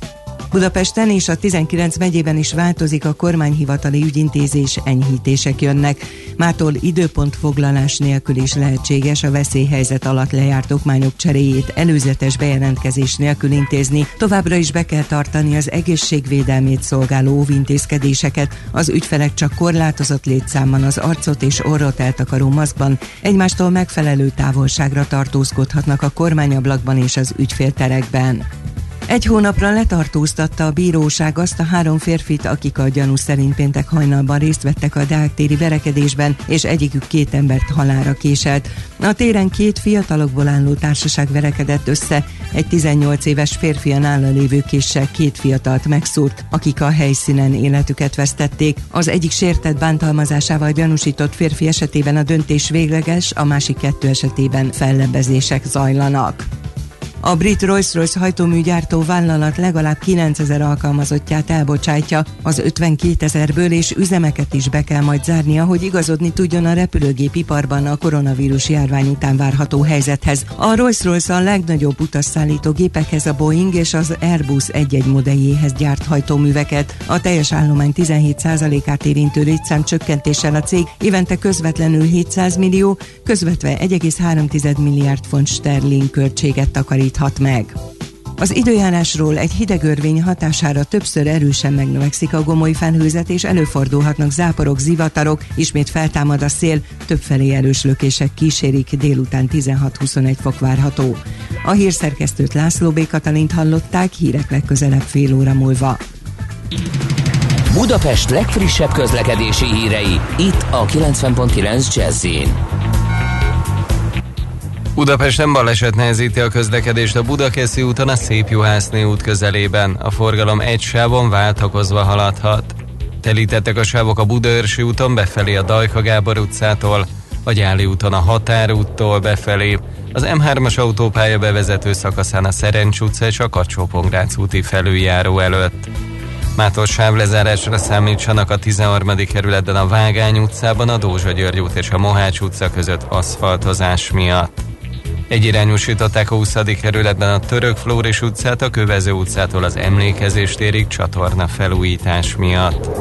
Budapesten és a 19 megyében is változik a kormányhivatali ügyintézés, enyhítések jönnek. Mától időpontfoglalás nélkül is lehetséges a veszélyhelyzet alatt lejárt okmányok cseréjét előzetes bejelentkezés nélkül intézni. Továbbra is be kell tartani az egészségvédelmét szolgáló óvintézkedéseket. Az ügyfelek csak korlátozott létszámban az arcot és orrot eltakaró maszkban egymástól megfelelő távolságra tartózkodhatnak a kormányablakban és az ügyfélterekben. Egy hónapra letartóztatta a bíróság azt a három férfit, akik a gyanú szerint péntek hajnalban részt vettek a Deák verekedésben, és egyikük két embert halára késelt. A téren két fiatalokból álló társaság verekedett össze, egy 18 éves férfi a nála lévő késsel két fiatalt megszúrt, akik a helyszínen életüket vesztették. Az egyik sértett bántalmazásával gyanúsított férfi esetében a döntés végleges, a másik kettő esetében fellebbezések zajlanak. A brit Rolls-Royce hajtóműgyártó vállalat legalább 9000 alkalmazottját elbocsátja, az 52 ezerből és üzemeket is be kell majd zárnia, hogy igazodni tudjon a repülőgépiparban a koronavírus járvány után várható helyzethez. A Rolls-Royce a legnagyobb utasszállító gépekhez a Boeing és az Airbus egy-egy modelljéhez gyárt hajtóműveket. A teljes állomány 17%-át érintő létszám csökkentéssel a cég évente közvetlenül 700 millió, közvetve 1,3 milliárd font sterling költséget takarít valósíthat meg. Az időjárásról egy hideg örvény hatására többször erősen megnövekszik a gomoly felhőzet, és előfordulhatnak záporok, zivatarok, ismét feltámad a szél, többfelé erős lökések kísérik, délután 16-21 fok várható. A hírszerkesztőt László B. Katalint hallották, hírek legközelebb fél óra múlva. Budapest legfrissebb közlekedési hírei, itt a 90.9 jazz Budapesten baleset nehezíti a közlekedést a Budakeszi úton a Szép Juhászné út közelében. A forgalom egy sávon váltakozva haladhat. Telítettek a sávok a Budaörsi úton befelé a Dajka Gábor utcától, a Gyáli úton a Határúttól befelé, az M3-as autópálya bevezető szakaszán a Szerencs utca és a kacsó úti felüljáró előtt. Mától sávlezárásra számítsanak a 13. kerületben a Vágány utcában, a Dózsa György út és a Mohács utca között aszfaltozás miatt. Egyirányosították a 20. kerületben a Török Flóris utcát, a Kövező utcától az Emlékezés térig csatorna felújítás miatt.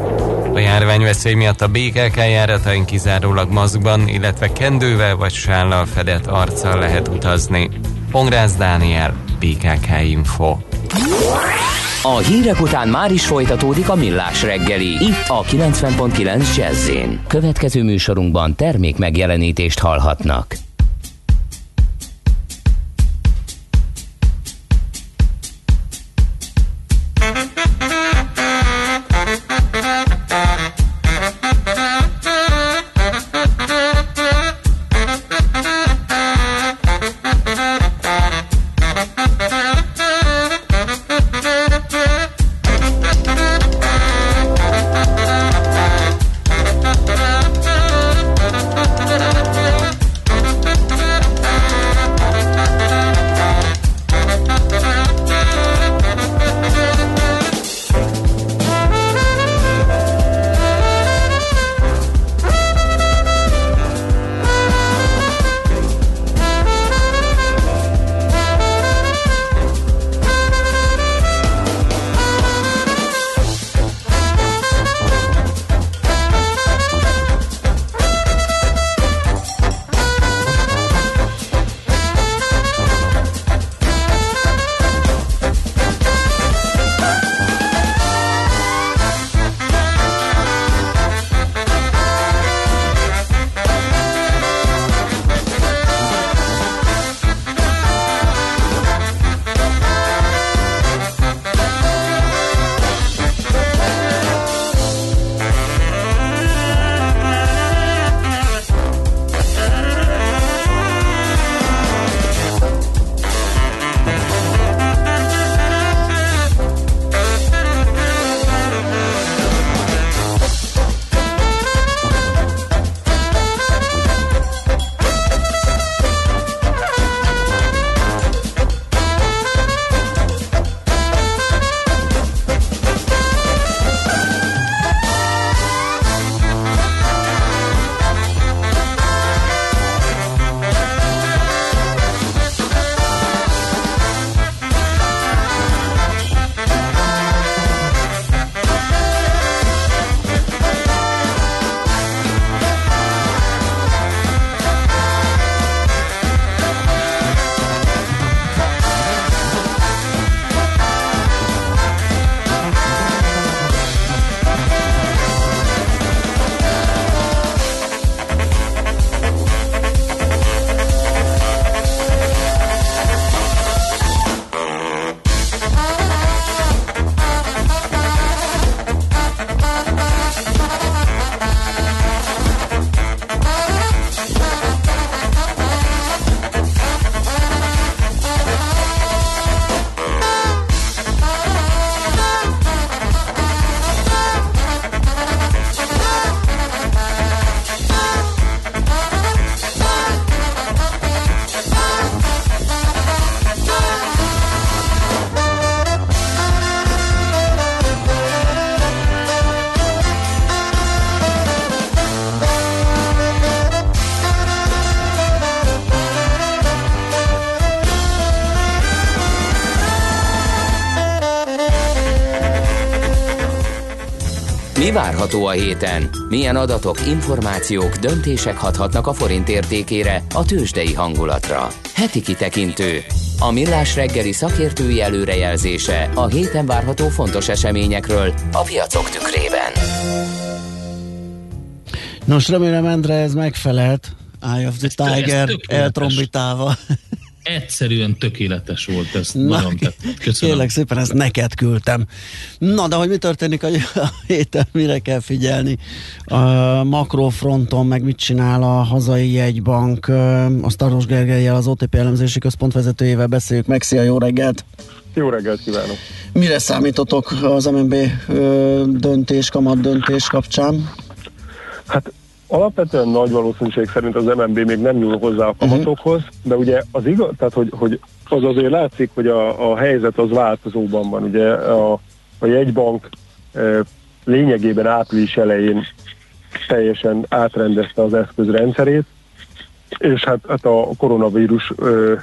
A járványveszély miatt a BKK járatain kizárólag maszkban, illetve kendővel vagy sállal fedett arccal lehet utazni. Pongrász Dániel, BKK Info. A hírek után már is folytatódik a millás reggeli, itt a 90.9 jazz Következő műsorunkban termék megjelenítést hallhatnak. Várható a héten? Milyen adatok, információk, döntések hathatnak a forint értékére, a tőzsdei hangulatra? Heti kitekintő. A millás reggeli szakértői előrejelzése a héten várható fontos eseményekről a piacok tükrében. Nos, remélem Endre ez megfelelt. Eye of the Tiger tökéletes. eltrombitálva. Egyszerűen tökéletes volt ez. Na, Nagyon tett. Köszönöm. Kérlek szépen, ezt neked küldtem. Na, de hogy mi történik a, héten, mire kell figyelni? A makrofronton meg mit csinál a hazai jegybank? A Staros Gergelyel, az OTP elemzési központ vezetőjével beszéljük meg. Szia, jó reggelt! Jó reggelt kívánok! Mire számítotok az MNB döntés, kamat döntés kapcsán? Hát alapvetően nagy valószínűség szerint az MNB még nem nyúl hozzá a kamatokhoz, de ugye az igaz, tehát hogy, hogy az azért látszik, hogy a, a helyzet az változóban van. Ugye a, a jegybank lényegében április elején teljesen átrendezte az eszközrendszerét, és hát, hát a koronavírus ö,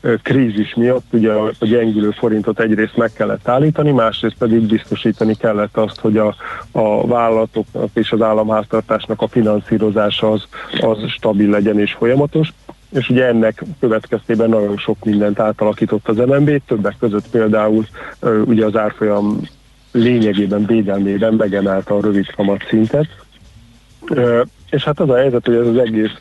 ö, krízis miatt ugye a, a gyengülő forintot egyrészt meg kellett állítani, másrészt pedig biztosítani kellett azt, hogy a, a vállalatoknak és az államháztartásnak a finanszírozása az, az stabil legyen és folyamatos. És ugye ennek következtében nagyon sok mindent átalakított az MNB, többek között például ugye az árfolyam lényegében védelmében megemelte a rövid kamat szintet, És hát az a helyzet, hogy ez az egész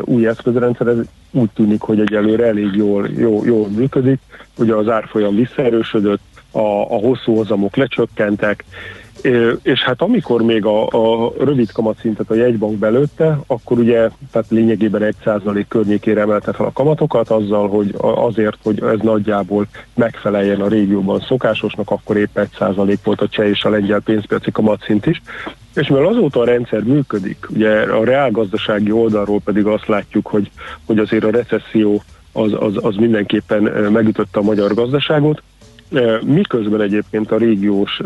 új eszközrendszer ez úgy tűnik, hogy egyelőre elég jól, jól, jól működik. Ugye az árfolyam visszaerősödött, a, a hosszú hozamok lecsökkentek, és hát amikor még a, a rövid kamatszintet a jegybank belőtte, akkor ugye tehát lényegében 1% környékére emelte fel a kamatokat, azzal, hogy azért, hogy ez nagyjából megfeleljen a régióban szokásosnak, akkor épp 1% volt a cseh és a lengyel pénzpiaci kamatszint is. És mivel azóta a rendszer működik, ugye a reálgazdasági oldalról pedig azt látjuk, hogy, hogy azért a recesszió az, az, az mindenképpen megütötte a magyar gazdaságot, Miközben egyébként a régiós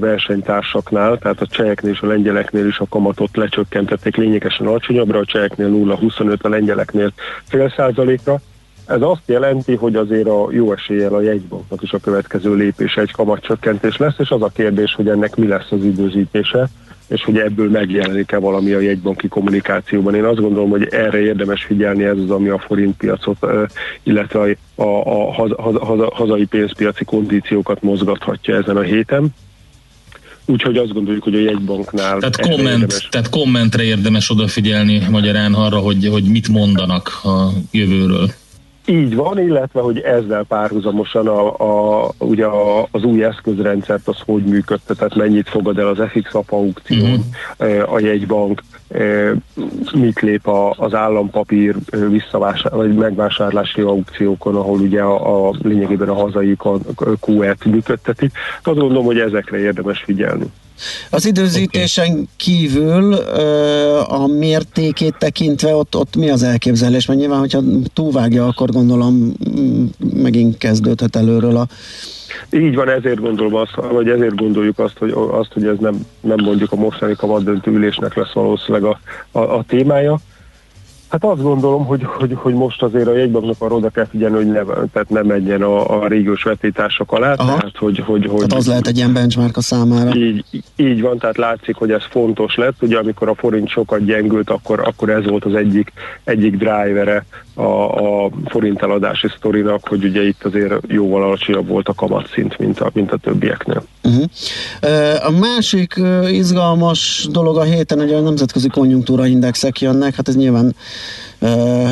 versenytársaknál, tehát a cseheknél és a lengyeleknél is a kamatot lecsökkentették lényegesen alacsonyabbra, a cseheknél 0,25, a lengyeleknél fél százalékra. Ez azt jelenti, hogy azért a jó eséllyel a jegybanknak is a következő lépése egy kamatcsökkentés lesz, és az a kérdés, hogy ennek mi lesz az időzítése, és hogy ebből megjelenik-e valami a jegybanki kommunikációban. Én azt gondolom, hogy erre érdemes figyelni, ez az, ami a forintpiacot, illetve a, a, a haza, haza, hazai pénzpiaci kondíciókat mozgathatja ezen a héten. Úgyhogy azt gondoljuk, hogy a jegybanknál... Tehát, komment, érdemes- tehát kommentre érdemes odafigyelni magyarán arra, hogy, hogy mit mondanak a jövőről. Így van, illetve hogy ezzel párhuzamosan a, a, ugye a, az új eszközrendszert az hogy működtet, tehát mennyit fogad el az FX app aukción, uh-huh. a jegybank, eh, mit lép a, az állampapír eh, visszavásár, vagy megvásárlási aukciókon, ahol ugye a, a lényegében a hazai QE-t működtetik. Azt gondolom, hogy ezekre érdemes figyelni. Az időzítésen kívül ö, a mértékét tekintve ott, ott mi az elképzelés? Mert nyilván, hogyha túlvágja, akkor gondolom mm, megint kezdődhet előről a Így van, ezért gondolom azt, vagy ezért gondoljuk azt, hogy, azt, hogy ez nem, nem mondjuk a mostani kamatdöntő ülésnek lesz valószínűleg a, a, a témája. Hát azt gondolom, hogy, hogy, hogy most azért a jegybanknak arra oda kell figyelni, hogy ne, tehát ne menjen a, a régiós vetítások alá, Aha. tehát hogy, hogy, hogy Tehát az lehet egy ilyen benchmark a számára. így, így van, tehát látszik, hogy ez fontos lett. Ugye amikor a forint sokat gyengült, akkor, akkor ez volt az egyik, egyik drivere a, a forint eladási sztorinak, hogy ugye itt azért jóval alacsonyabb volt a kamatszint, mint a, mint a többieknél. Uh-huh. A másik izgalmas dolog a héten, hogy a nemzetközi konjunktúra indexek jönnek, hát ez nyilván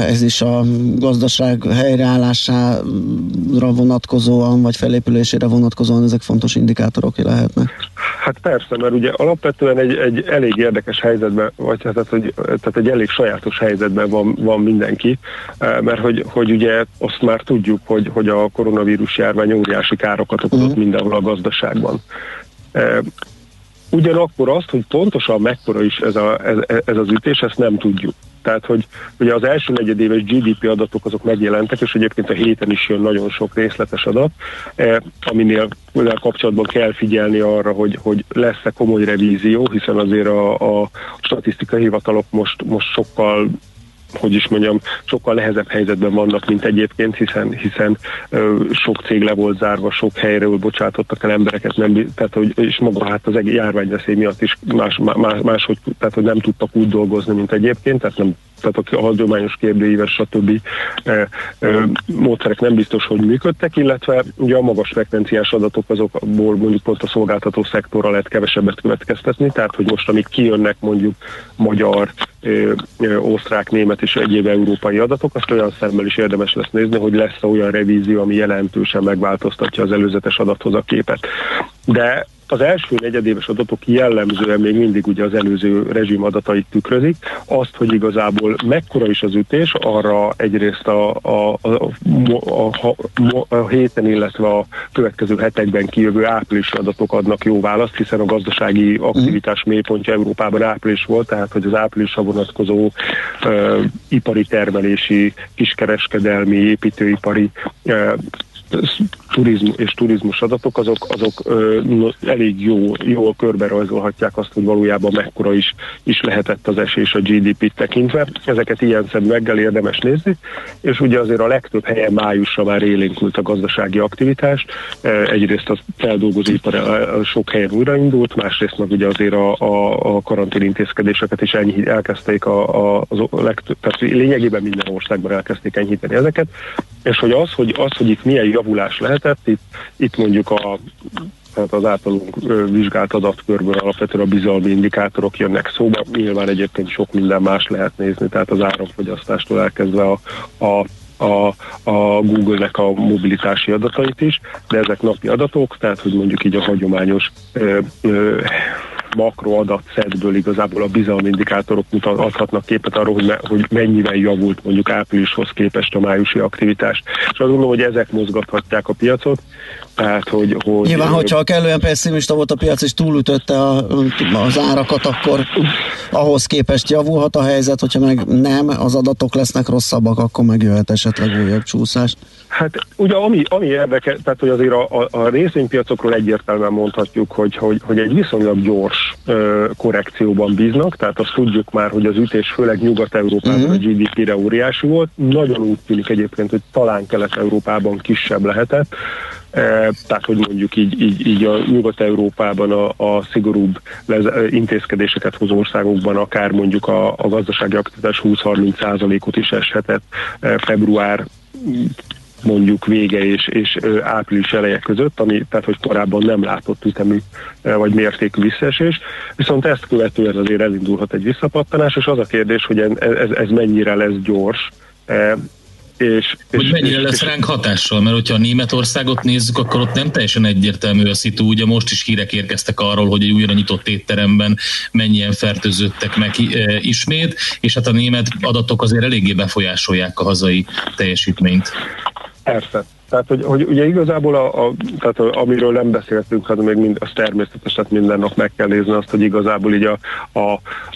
ez is a gazdaság helyreállására vonatkozóan, vagy felépülésére vonatkozóan ezek fontos indikátorok lehetnek. Hát persze, mert ugye alapvetően egy, egy elég érdekes helyzetben, vagy tehát, hogy, tehát egy elég sajátos helyzetben van, van mindenki, eh, mert hogy, hogy ugye azt már tudjuk, hogy, hogy a koronavírus járvány óriási károkat okozott uh-huh. mindenhol a gazdaságban. Eh, Ugyanakkor azt, hogy pontosan mekkora is ez, a, ez, ez az ütés, ezt nem tudjuk. Tehát, hogy ugye az első negyedéves GDP adatok azok megjelentek, és egyébként a héten is jön nagyon sok részletes adat, eh, aminél kapcsolatban kell figyelni arra, hogy, hogy lesz-e komoly revízió, hiszen azért a, a statisztikai hivatalok most, most sokkal hogy is mondjam, sokkal nehezebb helyzetben vannak, mint egyébként, hiszen, hiszen ö, sok cég le volt zárva, sok helyről bocsátottak el embereket, nem, tehát, hogy, és maga hát az járványveszély miatt is más, más, máshogy, tehát, hogy nem tudtak úgy dolgozni, mint egyébként, tehát nem tehát a hagyományos kérdőíves, stb. E, e, módszerek nem biztos, hogy működtek, illetve ugye a magas frekvenciás adatok azokból mondjuk pont a szolgáltató szektorra lehet kevesebbet következtetni, tehát hogy most amik kijönnek mondjuk magyar, osztrák, német és egyéb európai adatok, azt olyan szemmel is érdemes lesz nézni, hogy lesz olyan revízió, ami jelentősen megváltoztatja az előzetes adathoz a képet. De az első negyedéves adatok jellemzően még mindig ugye az előző rezsim adatait tükrözik. Azt, hogy igazából mekkora is az ütés, arra egyrészt a, a, a, a, a, a héten, illetve a következő hetekben kijövő áprilisi adatok adnak jó választ, hiszen a gazdasági aktivitás mélypontja Európában április volt, tehát hogy az áprilisra vonatkozó uh, ipari termelési, kiskereskedelmi, építőipari uh, turizmus és turizmus adatok, azok, azok ö, elég jó, jól körbe rajzolhatják azt, hogy valójában mekkora is, is lehetett az esés a GDP-t tekintve. Ezeket ilyen szemüveggel érdemes nézni, és ugye azért a legtöbb helyen májusra már élénkült a gazdasági aktivitás. Egyrészt a feldolgozóipar sok helyen újraindult, másrészt meg ugye azért a, a, a karantén intézkedéseket is enyhít, elkezdték a, a, az legtöbb, tehát lényegében minden országban elkezdték enyhíteni ezeket, és hogy az, hogy, az, hogy itt milyen javulás lehetett, itt, itt mondjuk a tehát az általunk vizsgált adatkörből alapvetően a bizalmi indikátorok jönnek szóba. Nyilván egyébként sok minden más lehet nézni, tehát az áramfogyasztástól elkezdve a, a a, a Google-nek a mobilitási adatait is, de ezek napi adatok, tehát hogy mondjuk így a hagyományos ö, ö, makroadatszedből igazából a bizalmi indikátorok adhatnak képet arról, hogy, me, hogy mennyivel javult mondjuk áprilishoz képest a májusi aktivitás. És azt gondolom, hogy ezek mozgathatják a piacot, tehát, hogy, hogy Nyilván, hogyha kellően pessimista volt a piac és túlütötte a, az árakat, akkor ahhoz képest javulhat a helyzet, hogyha meg nem, az adatok lesznek rosszabbak, akkor megjöhet esetleg újabb csúszás. Hát ugye ami, ami érdekes, tehát hogy azért a, a, a részvénypiacokról egyértelműen mondhatjuk, hogy, hogy, hogy egy viszonylag gyors ö, korrekcióban bíznak, tehát azt tudjuk már, hogy az ütés főleg Nyugat-Európában uh-huh. a GDP-re óriási volt. Nagyon úgy tűnik egyébként, hogy talán Kelet-Európában kisebb lehetett. E, tehát, hogy mondjuk így, így, így a Nyugat-Európában a, a szigorúbb lez, intézkedéseket hozó országokban akár mondjuk a, a gazdasági aktivitás 20-30 százalékot is eshetett e, február mondjuk vége és, és április eleje között, ami, tehát hogy korábban nem látott ütemű vagy mértékű visszaesés, viszont ezt követően azért elindulhat egy visszapattanás, és az a kérdés, hogy ez, ez mennyire lesz gyors, és, hogy és, mennyire és, lesz és, ránk hatással, mert hogyha a Németországot nézzük, akkor ott nem teljesen egyértelmű a szitu. Ugye most is hírek érkeztek arról, hogy egy újra nyitott étteremben mennyien fertőzöttek meg ismét, és hát a német adatok azért eléggé befolyásolják a hazai teljesítményt. Persze. Tehát, hogy, hogy ugye igazából, a, a, tehát amiről nem beszéltünk, hanem még mind, az természetes, tehát minden nap meg kell nézni azt, hogy igazából így a, a,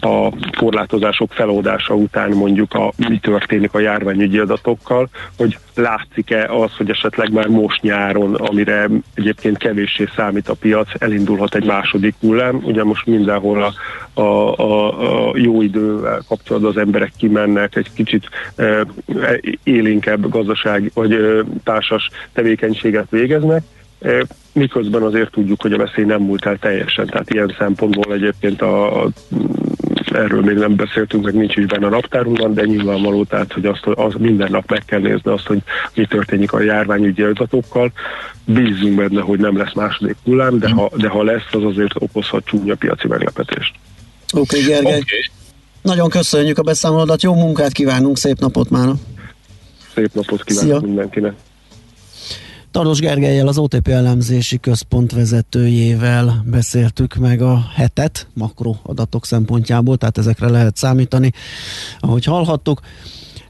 a korlátozások feloldása után mondjuk a, mi történik a járványügyi adatokkal, hogy látszik-e az, hogy esetleg már most nyáron, amire egyébként kevéssé számít a piac, elindulhat egy második hullám. Ugye most mindenhol a, a, a, a jó idővel kapcsolatban az emberek kimennek, egy kicsit e, élénkebb gazdaság vagy e, társas tevékenységet végeznek, e, miközben azért tudjuk, hogy a veszély nem múlt el teljesen. Tehát ilyen szempontból egyébként a, a erről még nem beszéltünk, meg nincs is benne a naptárunkban, de nyilvánvaló, tehát, hogy azt, az minden nap meg kell nézni azt, hogy mi történik a járványügyi adatokkal. Bízunk benne, hogy nem lesz második hullám, de ha, de ha lesz, az azért okozhat csúnya piaci meglepetést. Oké, okay, Gergely. Okay. Nagyon köszönjük a beszámolódat, jó munkát kívánunk, szép napot már. Szép napot kívánok Szia. mindenkinek. Tardos Gergelyel, az OTP elemzési központ vezetőjével beszéltük meg a hetet makroadatok szempontjából, tehát ezekre lehet számítani. Ahogy hallhattuk,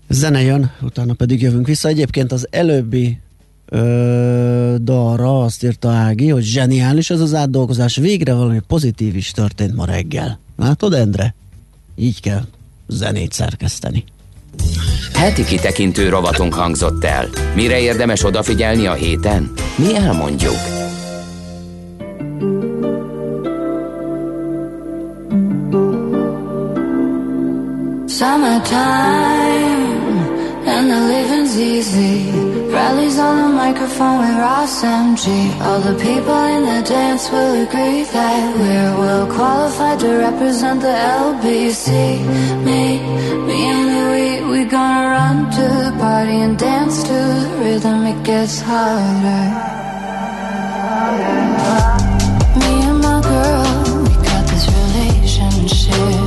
zene jön, utána pedig jövünk vissza. Egyébként az előbbi ö, dalra azt írta Ági, hogy zseniális ez az átdolgozás, végre valami pozitív is történt ma reggel. Látod, Endre? Így kell zenét szerkeszteni. Heti kitekintő rovatunk hangzott el. Mire érdemes odafigyelni a héten? Mi elmondjuk. Summertime and the living's easy. Rallies on the microphone with Ross MG. All the people in the dance will agree that we're well qualified to represent the LBC. Me, me and Louis, we gonna run to the party and dance to the rhythm. It gets harder. Me and my girl, we got this relationship.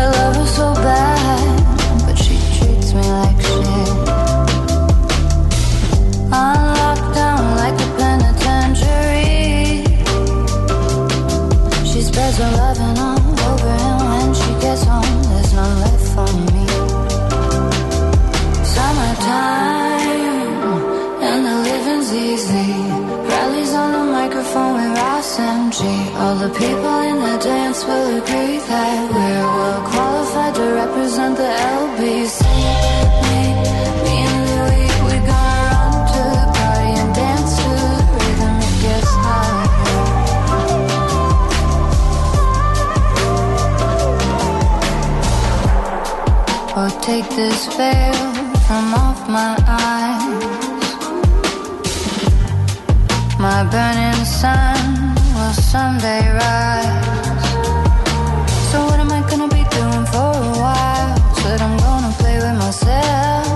I love her so bad, All the people in the dance will agree that we're well qualified to represent the LBC. Me, me and Louis, we gonna run to the party and dance to the rhythm. It gets. Or oh, take this veil from off my eyes. My burning sun someday rise. So what am I gonna be doing for a while? Said I'm gonna play with myself.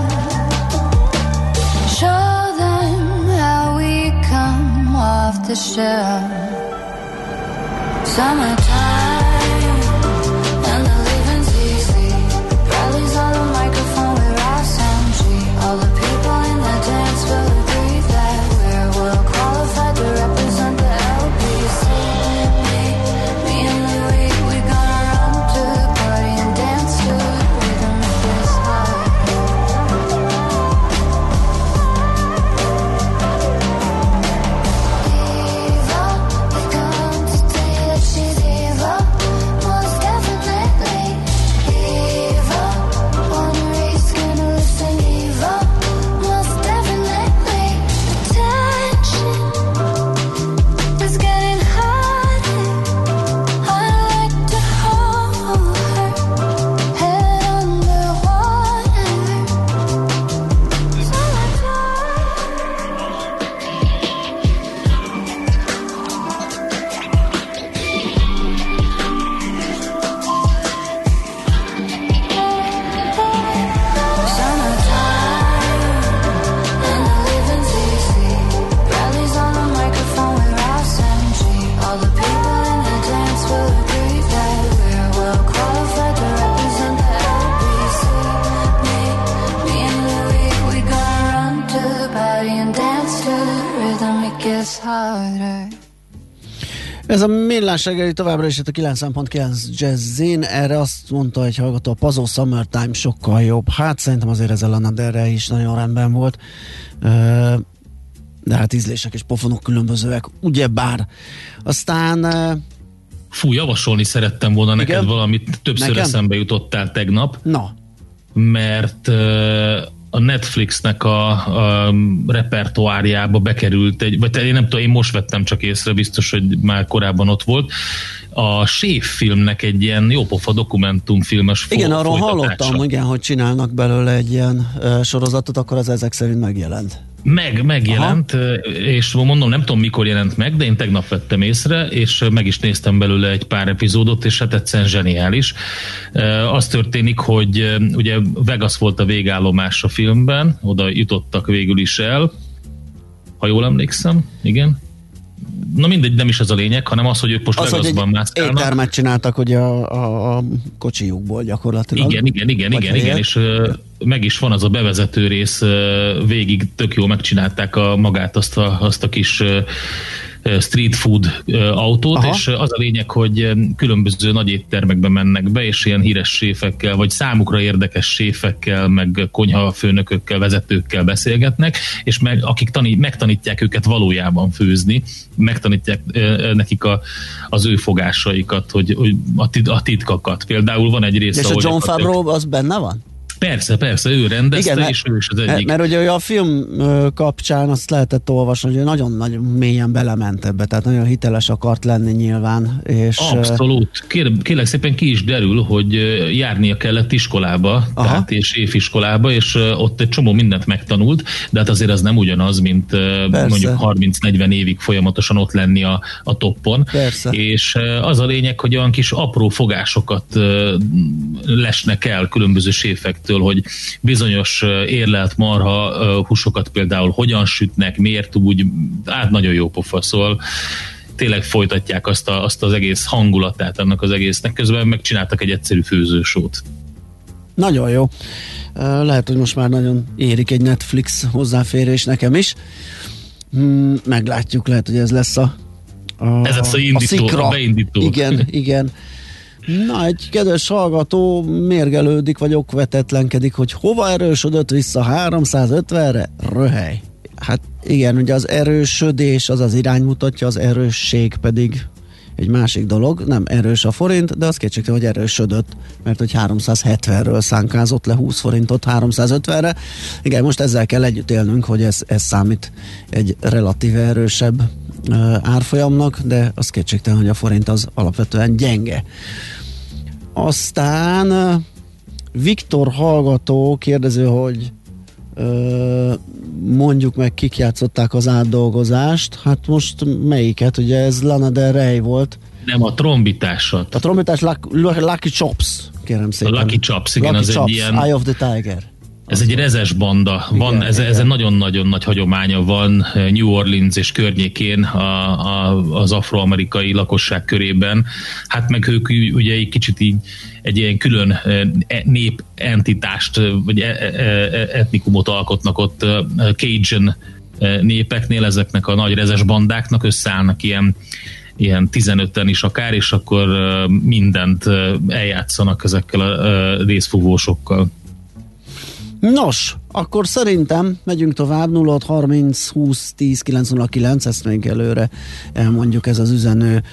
Show them how we come off the shelf. Summertime millás reggeli továbbra is itt a 9.9 Jazzin. Erre azt mondta egy hallgató, a Pazó Summertime sokkal jobb. Hát szerintem azért ez a Rey is nagyon rendben volt. De hát ízlések és pofonok különbözőek, ugyebár. Aztán ö, Fú, javasolni szerettem volna neked Igen? valamit, többször Nekem? eszembe jutottál tegnap. Na. Mert a Netflixnek a, a repertoárjába bekerült egy, vagy én nem tudom, én most vettem csak észre, biztos, hogy már korábban ott volt. A Séf filmnek egy ilyen jópofa dokumentumfilmes igen, arról hallottam, igen, hogy csinálnak belőle egy ilyen sorozatot, akkor az ezek szerint megjelent. Meg, megjelent, Aha. és mondom, nem tudom mikor jelent meg, de én tegnap vettem észre, és meg is néztem belőle egy pár epizódot, és hát egyszerűen zseniális. Az történik, hogy ugye Vegas volt a végállomás a filmben, oda jutottak végül is el, ha jól emlékszem, igen. Na mindegy, nem is ez a lényeg, hanem az, hogy ők most Az, Vegasban mászkálnak. éttermet csináltak ugye a, a, a kocsijukból gyakorlatilag. Igen, igen, igen, Vagy igen, igen, és ö, meg is van az a bevezető rész, ö, végig tök jól megcsinálták a magát azt a, azt a kis ö, street food autót, Aha. és az a lényeg, hogy különböző nagy éttermekbe mennek be, és ilyen híres séfekkel, vagy számukra érdekes séfekkel, meg konyhafőnökökkel, vezetőkkel beszélgetnek, és meg, akik tani, megtanítják őket valójában főzni, megtanítják nekik a, az ő fogásaikat, hogy, hogy a, tit- a titkakat. Például van egy rész, És a John Favreau az benne van? Persze, persze, ő rendezte, Igen, és ő is az egyik. Mert ugye a film kapcsán azt lehetett olvasni, hogy ő nagyon-nagyon mélyen belement ebbe, tehát nagyon hiteles akart lenni nyilván. És, Abszolút. Kér, kérlek szépen ki is derül, hogy járnia kellett iskolába, Aha. tehát és éviskolába, és ott egy csomó mindent megtanult, de hát azért az nem ugyanaz, mint Persze. mondjuk 30-40 évig folyamatosan ott lenni a, a toppon. Persze. És az a lényeg, hogy olyan kis apró fogásokat lesnek el különböző séfektől, hogy bizonyos érlelt marha húsokat például hogyan sütnek, miért úgy, hát nagyon jó pofa, szóval tényleg folytatják azt, a, azt az egész hangulatát annak az egésznek, közben megcsináltak egy egyszerű főzősót. Nagyon jó. Lehet, hogy most már nagyon érik egy Netflix hozzáférés nekem is. Hmm, Meglátjuk, lehet, hogy ez lesz a, a, Ez lesz a indító, a beindító. Igen, igen. Na, egy kedves hallgató mérgelődik, vagy okvetetlenkedik, hogy hova erősödött vissza 350-re? Röhely. Hát igen, ugye az erősödés az az irány mutatja, az erősség pedig egy másik dolog, nem erős a forint, de az kétségtelen, hogy erősödött, mert hogy 370-ről szánkázott le 20 forintot 350-re. Igen, most ezzel kell együtt élnünk, hogy ez, ez számít egy relatíve erősebb árfolyamnak, de az kétségtelen, hogy a forint az alapvetően gyenge. Aztán Viktor hallgató kérdező, hogy mondjuk meg kik játszották az átdolgozást. Hát most melyiket? Ugye ez Lana Del Rey volt. Nem, a trombitásat. A trombitás Lucky, Lucky Chops, kérem A szépen. Lucky Chops, igen, Lucky az Chops, egy ilyen... Eye of the Tiger. Ez egy rezes banda. Van, Igen, ez, igen. egy nagyon-nagyon nagy hagyománya van eh, New Orleans és környékén a, a, az afroamerikai lakosság körében. Hát meg ők ugye egy kicsit így egy ilyen külön eh, e- népentitást, eh, vagy e- e- etnikumot alkotnak ott Cajun népeknél, ezeknek a nagy rezes bandáknak összeállnak ilyen ilyen 15-en is akár, és akkor mindent eljátszanak ezekkel a részfúvósokkal. Nos, akkor szerintem megyünk tovább 0630 20 10 909, ezt még előre elmondjuk, ez az üzenő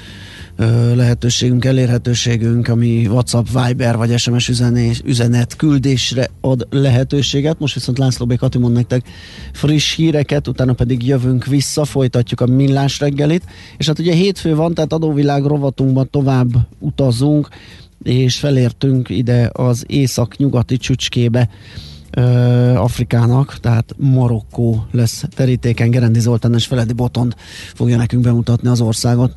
lehetőségünk, elérhetőségünk, ami WhatsApp, Viber vagy SMS üzenés, üzenet küldésre ad lehetőséget. Most viszont László B. Kati mond nektek friss híreket, utána pedig jövünk vissza, folytatjuk a millás reggelit. És hát ugye hétfő van, tehát adóvilág rovatunkban tovább utazunk, és felértünk ide az észak-nyugati csücskébe, Afrikának, tehát Marokkó lesz terítéken. Gerendi Zoltán és Feledi Botond fogja nekünk bemutatni az országot.